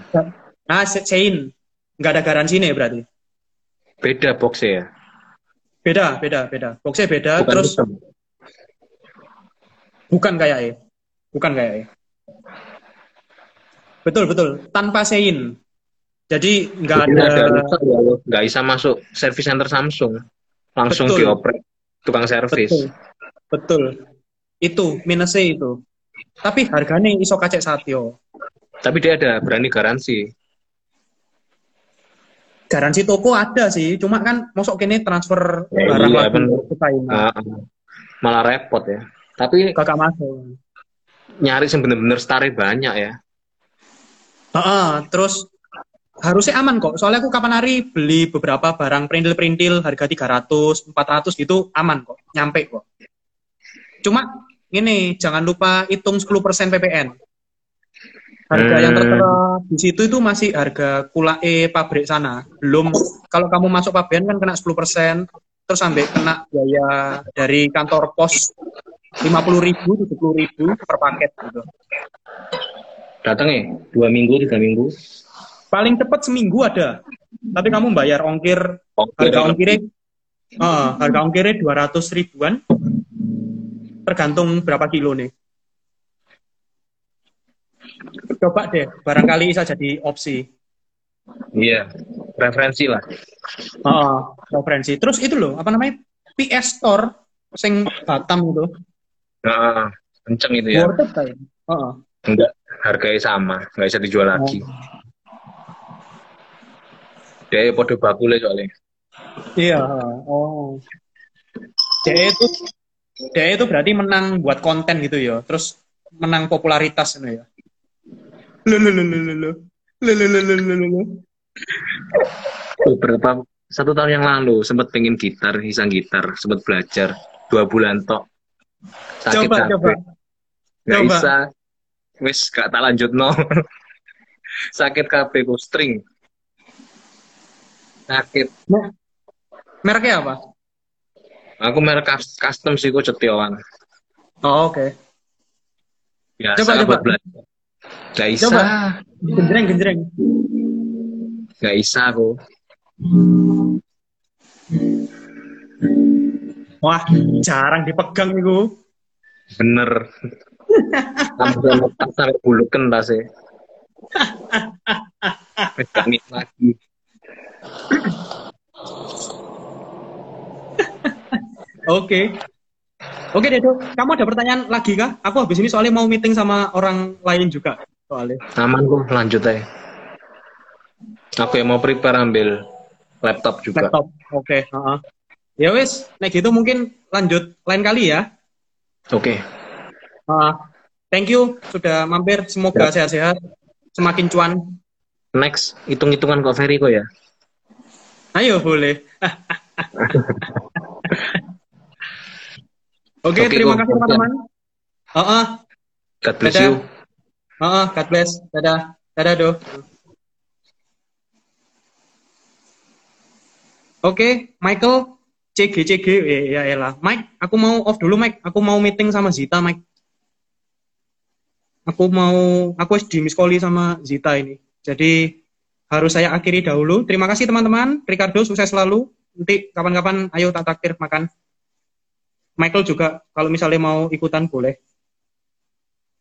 Ah, Se- Sein. Nggak ada garansi nih berarti. Beda boxnya ya. Beda, beda, beda. Boxnya beda, Bukan terus hitam. bukan kayak E. Bukan kayak E. Betul, betul. Tanpa Sein. Jadi nggak ada... ya, nggak bisa masuk service center Samsung. Langsung Betul. dioprek tukang servis. Betul. Betul. Itu, minusnya itu. Tapi harganya iso kacek satyo. Tapi dia ada berani garansi. Garansi toko ada sih, cuma kan mosok kene transfer Ya, barang iya, lagi ke China. Ah. malah repot ya. Tapi kakak masuk nyari yang bener-bener starry banyak ya. Heeh, terus harusnya aman kok. Soalnya aku kapan hari beli beberapa barang perintil-perintil harga 300, 400 gitu aman kok, nyampe kok. Cuma ini jangan lupa hitung 10% PPN. Harga yang Hmm. tertera di situ itu masih harga kulae pabrik sana. Belum kalau kamu masuk pabean kan kena 10%, terus sampai kena biaya dari kantor pos 50.000 ribu, 70 ribu per paket gitu. Datang ya, dua minggu, tiga minggu. Paling cepat seminggu ada. Tapi kamu bayar ongkir Oke, harga ongkirnya eh, harga ongkirnya 200 ribuan tergantung berapa kilo nih coba deh barangkali bisa jadi opsi Iya, referensi lah. Heeh, referensi terus itu loh apa namanya PS Store sing Batam itu Nah, kenceng itu ya. worth it kayak Heeh. Enggak, harganya sama, nggak bisa dijual lagi. Dia podo bakule soalnya. iya oh DE itu DE itu berarti menang buat konten gitu ya terus menang popularitas gitu ya Beberapa satu tahun yang lalu sempat pengen gitar, iseng gitar, sempat belajar dua bulan tok. Sakit coba coba nggak Coba. bisa. Wis gak tak lanjut no. Sakit kabeh ku string. Sakit. mereknya apa Aku merek cus- custom sih ku cetioan. oh oke Biasa Coba, lah coba. buat belajar. Gak bisa. Coba. genjreng genjreng Gak bisa aku. wah jarang dipegang itu Bener. Sampai sampai buluken tasnya. Wis gak nih lagi. oke oke Dedo kamu ada pertanyaan lagi kah aku habis ini soalnya mau meeting sama orang lain juga soalnya Aman kok, lanjut aja. Aku yang mau prepare ambil laptop juga. laptop oke heeh. ya wes nek gitu mungkin lanjut lain kali ya Oke. Heeh. thank you sudah mampir semoga sehat-sehat semakin cuan Next, hitung-hitungan kok Ferry kok ya. ayo boleh oke Oke, terima Go. kasih teman-teman Heeh. God bless Dadah. you. Heeh, God bless. Dadah. Dadah, Do. Oke, Michael CG CG eh, ya elah. Mike, aku mau off dulu, Mike. Aku mau meeting sama Zita, Mike. Aku mau aku harus di miss call sama Zita ini. Jadi harus saya akhiri dahulu. Terima kasih teman-teman. Ricardo sukses selalu. Nanti kapan-kapan ayo tak takdir makan. Michael juga kalau misalnya mau ikutan boleh.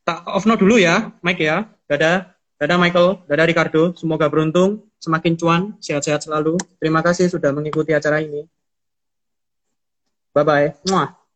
Tak off note dulu ya, Mike ya. Dadah. Dadah Michael, dadah Ricardo. Semoga beruntung, semakin cuan, sehat-sehat selalu. Terima kasih sudah mengikuti acara ini. Bye-bye. Muah.